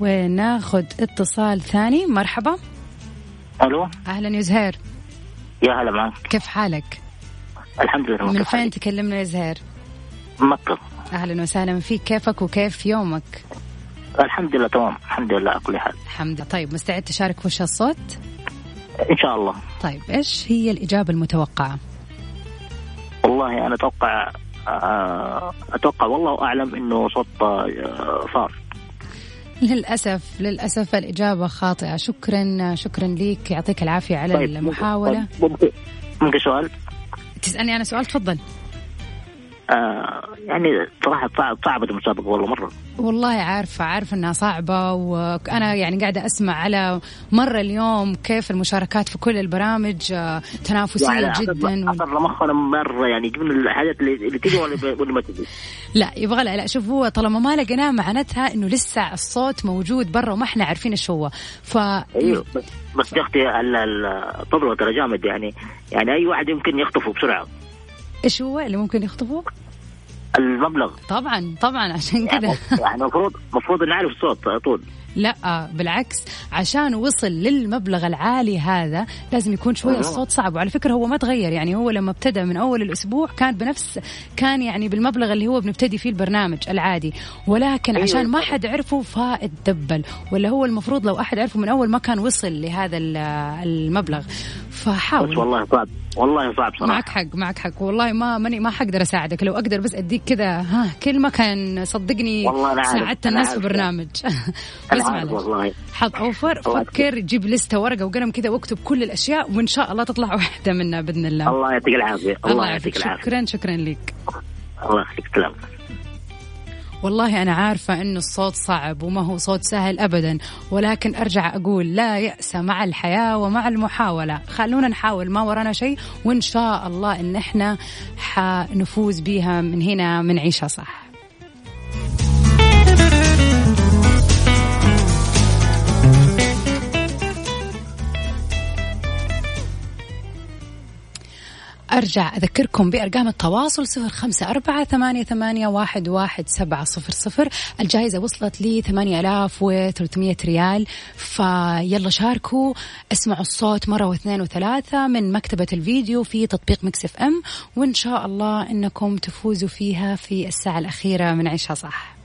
وناخذ اتصال ثاني. مرحبا. ألو. أهلا يا زهير. يا هلا معك. كيف حالك؟ الحمد لله من فين؟ تكلمنا يا زهير؟ مكة أهلا وسهلا. فيك؟ كيفك وكيف يومك؟ الحمد لله تمام. الحمد لله على كل حال. الحمد لله. طيب مستعد تشارك في وش الصوت؟ إن شاء الله. طيب إيش هي الإجابة المتوقعة؟ والله أنا أتوقع آه، أتوقع والله أعلم إنه صوت آه، صار للأسف للأسف الإجابة خاطئة. شكرا شكرا لك يعطيك العافية على طيب، المحاولة. طيب، ممكن ممكن سؤال؟ تسألني أنا سؤال؟ تفضل. آه يعني صراحة صعب صعبة المسابقة والله مرة. والله عارفة عارفة أنها صعبة وأنا يعني قاعدة أسمع على مرة اليوم كيف المشاركات في كل البرامج آه، تنافسية يعني جدا أصلا مخنا مرة يعني جبنا الحاجات اللي, اللي تجي ولا ولا ما تجي. لا يبغى لا, لا شوف هو طالما ما لقيناه معناتها إنه لسه الصوت موجود برا وما إحنا عارفين إيش هو. ف أيوه بس يا أختي ال- ال- الطبل ترى جامد يعني. يعني أي واحد يمكن يخطفه بسرعة. إيش هو اللي ممكن يخطفه؟ المبلغ. طبعا طبعا عشان كذا يعني المفروض المفروض نعرف الصوت على طول. لا بالعكس عشان وصل للمبلغ العالي هذا لازم يكون أها. الصوت صعب. وعلى فكرة هو ما تغير يعني هو لما ابتدى من أول الأسبوع كان بنفس كان يعني بالمبلغ اللي هو بنبتدي فيه البرنامج العادي. ولكن أيوة. عشان ما حد عرفه فاتدبل ولا هو المفروض لو أحد عرفه من أول ما كان وصل لهذا ال- المبلغ. بس فحاول والله صعب والله صعب صراحة. معك حق معك حق. والله ما ماني ما حقدر أساعدك. لو أقدر بس أديك كذا ها كلمه كان صدقني ساعدت الناس في. برنامج. بس عارف معلش. حظ اوفر فكر جيب لستة ورقة وقلم كذا واكتب كل الأشياء وإن شاء الله تطلع واحدة منها بإذن الله. الله يعطيك العافية. الله, يعطيك العافية. شكرا شكرا لك. الله يخليك سلام والله أنا عارفة أنه الصوت صعب وما هو صوت سهل أبدا ولكن أرجع أقول لا يأس مع الحياة ومع المحاولة. خلونا نحاول ما ورانا شيء وإن شاء الله إن إحنا حنفوز بيها من هنا من عيشها صح. أرجع أذكركم بأرقام التواصل صفر خمسة أربعة ثمانية, ثمانية واحد, واحد سبعة صفر صفر. الجائزة وصلت لي ثمانية ألاف وثلاثمية ريال. فيلا شاركوا اسمعوا الصوت مرة واثنين وثلاثة من مكتبة الفيديو في تطبيق مكسف أم وإن شاء الله أنكم تفوزوا فيها في الساعة الأخيرة من عيشها صح.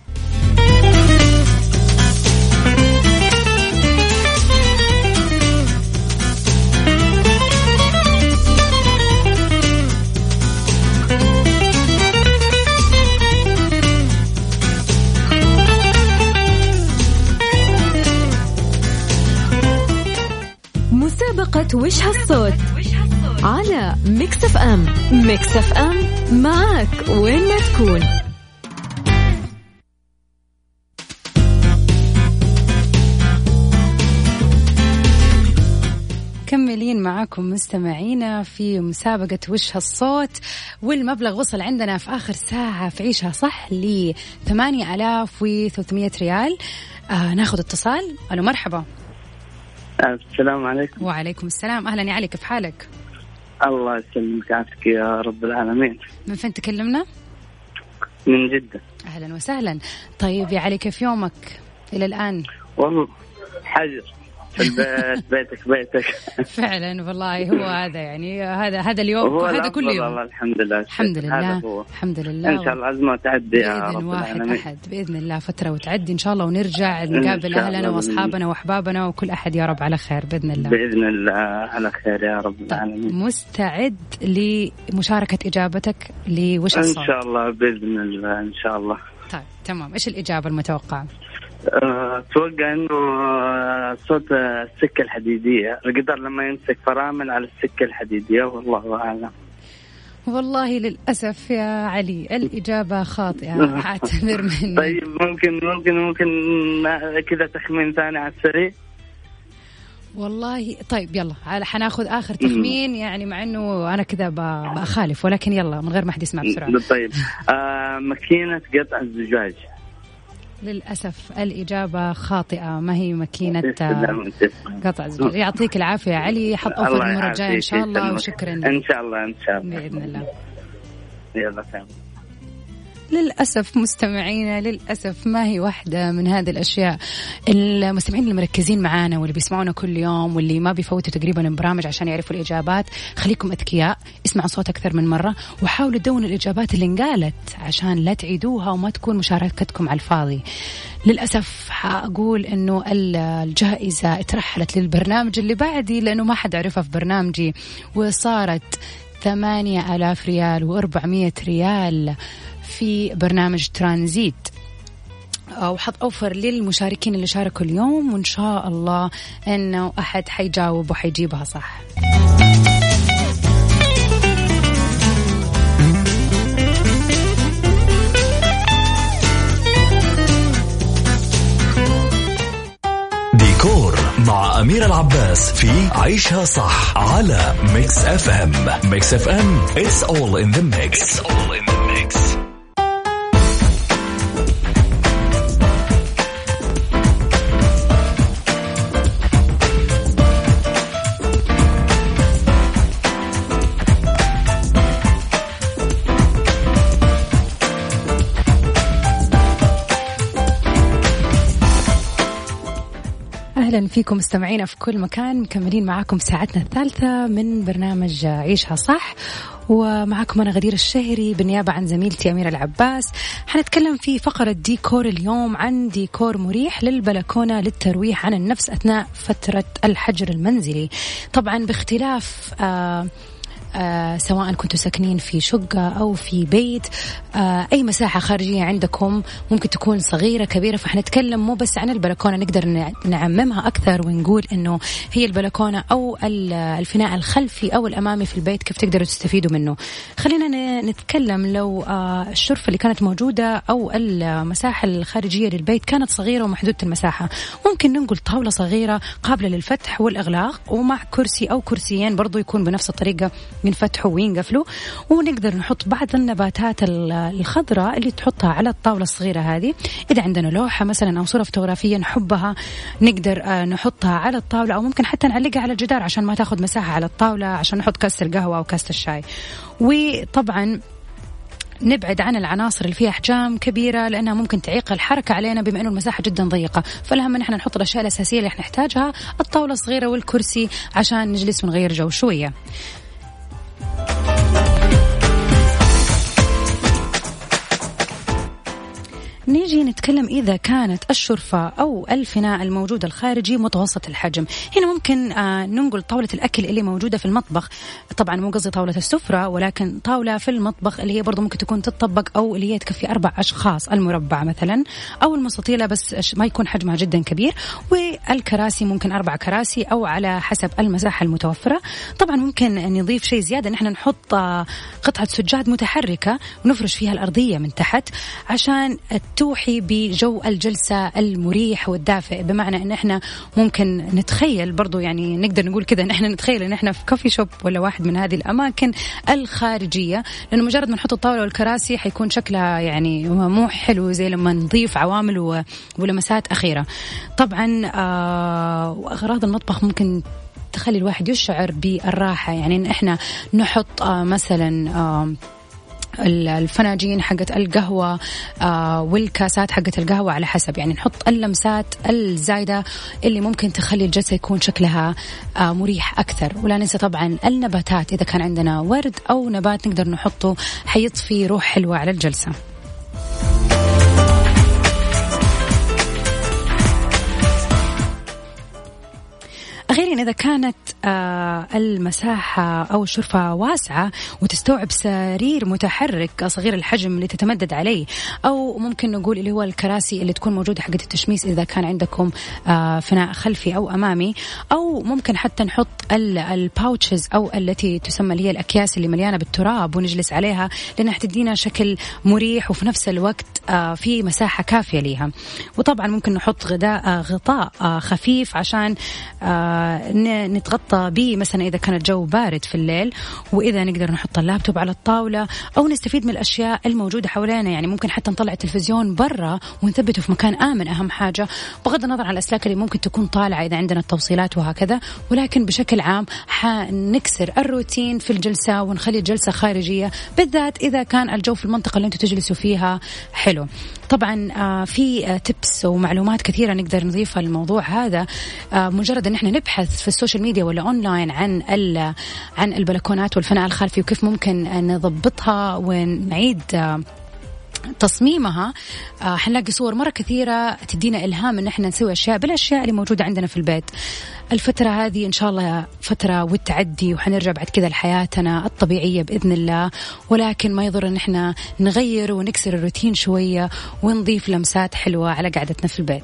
مسابقة وش هالصوت؟ على Mix FM Mix FM معك وين ما تكون. مكملين معاكم مستمعينا في مسابقة وش هالصوت والمبلغ وصل عندنا في آخر ساعة في عيشها صح؟ ل 8300 ريال. آه ناخذ اتصال. ألو مرحبا. السلام عليكم. وعليكم السلام. أهلا يا علي كيف حالك؟ الله يسلمك عافيك يا رب العالمين. من فين تكلمنا؟ من جدة. أهلا وسهلا. طيب يا علي كيف يومك إلى الآن؟ والله حجر. في البيت بيتك بيتك. (laughs) فعلا والله هو هذا يعني هذا هذا اليوم هذا كل يوم. والله الحمد لله. الحمد هذا لله هو. الحمد لله. إن شاء الله الازمه تعدي يا رب واحد العالمين. أحد بإذن الله فترة وتعدي إن شاء الله ونرجع نقابل الله وأصحابنا وأحبابنا وكل أحد يا رب على خير بإذن الله. بإذن الله على خير يا رب طيب العالمين. مستعد لمشاركة إجابتك لوش إن شاء الله بإذن الله إن شاء الله. طيب تمام. إيش الإجابة المتوقعة؟ آه، أتوقع إنه صوت السكة الحديدية. القطار لما يمسك فرامل على السكة الحديدية والله أعلم. والله للأسف يا علي الإجابة خاطئة. (laughs) أعتذر مني طيب ممكن ممكن ممكن كذا تخمين ثاني على السريع؟ والله طيب يلا على- حناخذ آخر تخمين يعني مع إنه أنا كذا بخالف ولكن يلا من غير ما حد يسمع بسرعة. طيب. آه ماكينة قطع الزجاج. للأسف الإجابة خاطئة. ما هي ماكينة آه،. قطع الزجاج. يعطيك العافية علي. حط أوفر الله المرة الجاية إن شاء الله. وشكرا إن شاء الله إن شاء الله. بإذن الله. يلا سلام. للأسف مستمعينا للأسف ما هي واحدة من هذه الأشياء. المستمعين اللي مركزين معانا واللي بيسمعونا كل يوم واللي ما بيفوتوا تقريبا البرامج عشان يعرفوا الإجابات خليكم أذكياء اسمعوا صوت أكثر من مرة وحاولوا تدونوا الإجابات اللي انقالت عشان لا تعيدوها وما تكون مشاركتكم على الفاضي. للأسف حأقول أنه ال- الجائزة اترحلت للبرنامج اللي بعدي لأنه ما حد عرفها في برنامجي وصارت ثمانية آلاف ريال وأربعمية ريال. في برنامج ترانزيت. وحط أوفر للمشاركين اللي شاركوا اليوم وإن شاء الله أنه أحد حيجاوب وحيجيبها صح؟ ديكور مع أمير العباس في عيشها صح على Mix FM Mix FM it's all in the mix. It's all in the mix فيكم مستمعينا في كل مكان مكملين معاكم ساعتنا الثالثة من برنامج عيشها صح. ومعكم أنا غدير الشهري بالنيابة عن زميلتي أميرة العباس. حنتكلم في فقرة ديكور اليوم عن ديكور مريح للبلكونة للترويح عن النفس أثناء فترة الحجر المنزلي. طبعا باختلاف آه آه سواء كنتوا ساكنين في شقة أو في بيت آه أي مساحة خارجية عندكم ممكن تكون صغيرة كبيرة فحنتكلم مو بس عن البلكونة نقدر نع- نعممها أكثر ونقول إنه هي البلكونة أو ال- الفناء الخلفي أو الأمامي في البيت كيف تقدروا تستفيدوا منه. خلينا نتكلم لو آه الشرفة اللي كانت موجودة أو المساحة الخارجية للبيت كانت صغيرة ومحدودة المساحة. ممكن ننقل طاولة صغيرة قابلة للفتح والإغلاق ومع كرسي أو كرسيين برضو يكون بنفس الطريقة. ينفتحوا وينقفلوا ونقدر نحط بعض النباتات ال- الخضراء اللي تحطها على الطاولة الصغيرة هذه. إذا عندنا لوحة مثلا أو صورة فوتوغرافية نحبها نقدر آه، نحطها على الطاولة أو ممكن حتى نعلقها على الجدار عشان ما تاخذ مساحة على الطاولة عشان نحط كاسة القهوة أو كاسة الشاي وطبعا نبعد عن العناصر اللي فيها أحجام كبيرة لأنها ممكن تعيق الحركة علينا بما إنه المساحة جدا ضيقة، فالأهم إن إحنا نحط الأشياء الأساسية اللي إحنا نحتاجها، الطاولة الصغيرة والكرسي عشان نجلس ونغير جو شوية. نيجي نتكلم إذا كانت الشرفة أو الفناء الموجود الخارجي متوسط الحجم. هنا ممكن آه ننقل طاولة الأكل اللي موجودة في المطبخ. طبعا مو قصدي طاولة السفرة ولكن طاولة في المطبخ اللي هي برضو ممكن تكون تطبق أو اللي هي تكفي أربع أشخاص. المربع مثلا أو المستطيلة بس ما يكون حجمها جدا كبير. والكراسي ممكن أربع كراسي أو على حسب المساحة المتوفرة. طبعا ممكن نضيف شيء زيادة. نحن نحط آه، قطعة سجاد متحركة ونفرش فيها الأرضية من تحت عشان توحي بجو الجلسة المريح والدافئ بمعنى إن إحنا ممكن نتخيل برضو يعني نقدر نقول كذا إن إحنا نتخيل إن إحنا في كوفي شوب ولا واحد من هذه الأماكن الخارجية لأنه مجرد ما نحط الطاولة والكراسي حيكون شكلها يعني مو حلو زي لما نضيف عوامل ولمسات أخيرة. طبعا آه واغراض المطبخ ممكن تخلي الواحد يشعر بالراحة يعني إن إحنا نحط آه مثلا آه الفناجين حقت القهوة آه والكاسات حقت القهوة على حسب. يعني نحط اللمسات الزايدة اللي ممكن تخلي الجلسة يكون شكلها آه مريح أكثر. ولا ننسى طبعا النباتات إذا كان عندنا ورد أو نبات نقدر نحطه حيضفي روح حلوة على الجلسة. غير إذا كانت آه المساحة أو الشرفة واسعة وتستوعب سرير متحرك صغير الحجم اللي تتمدد عليه أو ممكن نقول اللي هو الكراسي اللي تكون موجودة حقت التشميس إذا كان عندكم آه فناء خلفي أو أمامي أو ممكن حتى نحط ال pouches أو التي تسمى اللي هي الأكياس اللي مليانة بالتراب ونجلس عليها لأنها حتدينا شكل مريح وفي نفس الوقت آه في مساحة كافية ليها. وطبعا ممكن نحط غداء غطاء خفيف عشان نتغطى به مثلا إذا كان الجو بارد في الليل وإذا نقدر نحط اللابتوب على الطاولة أو نستفيد من الأشياء الموجودة حوالينا يعني ممكن حتى نطلع التلفزيون برا ونثبته في مكان آمن أهم حاجة. بغض النظر عن الأسلاك اللي ممكن تكون طالعة إذا عندنا التوصيلات وهكذا ولكن بشكل عام حنكسر الروتين في الجلسة ونخلي الجلسة خارجية. بالذات إذا كان الجو في المنطقة اللي أنتم تجلسوا فيها حلو. طبعا آه، في tips ومعلومات كثيرة نقدر نضيفها للموضوع هذا. آه، مجرد إن إحنا نبحث في ال social media ولا أونلاين عن عن البلكونات والفناء الخلفي وكيف ممكن نضبطها ونعيد آه، تصميمها آه حنلاقي صور مرة كثيرة تدينا إلهام إن إحنا نسوي أشياء بالأشياء اللي موجودة عندنا في البيت. الفترة هذه إن شاء الله فترة والتعدي وحنرجع بعد كذا لحياتنا الطبيعية بإذن الله. ولكن ما يضر إن إحنا نغير ونكسر الروتين شوية ونضيف لمسات حلوة على قعدتنا في البيت.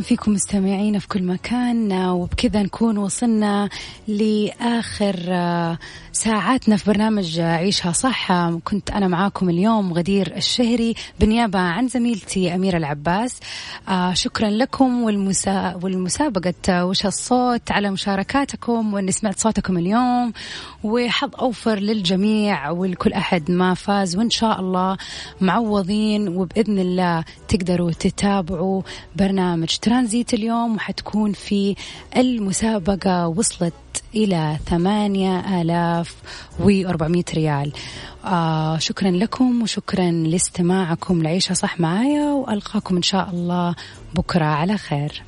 فيكم مستمعينا في كل مكان. وبكذا نكون وصلنا لآخر آه، ساعاتنا في برنامج عيشها صح. كنت أنا معاكم اليوم غدير الشهري بالنيابة عن زميلتي أميرة العباس. آه، شكرا لكم والمسا والمسابقة وش الصوت على مشاركاتكم وإني سمعت صوتكم اليوم. وحظ أوفر للجميع ولكل أحد ما فاز. وإن شاء الله معوضين وبإذن الله تقدروا تتابعوا برنامج ترانزيت اليوم وحتكون في المسابقة وصلت إلى ثمانية آلاف وأربعمية ريال. آه شكرا لكم وشكرا لاستماعكم. لعيشها صح معايا وألقاكم إن شاء الله بكرة على خير.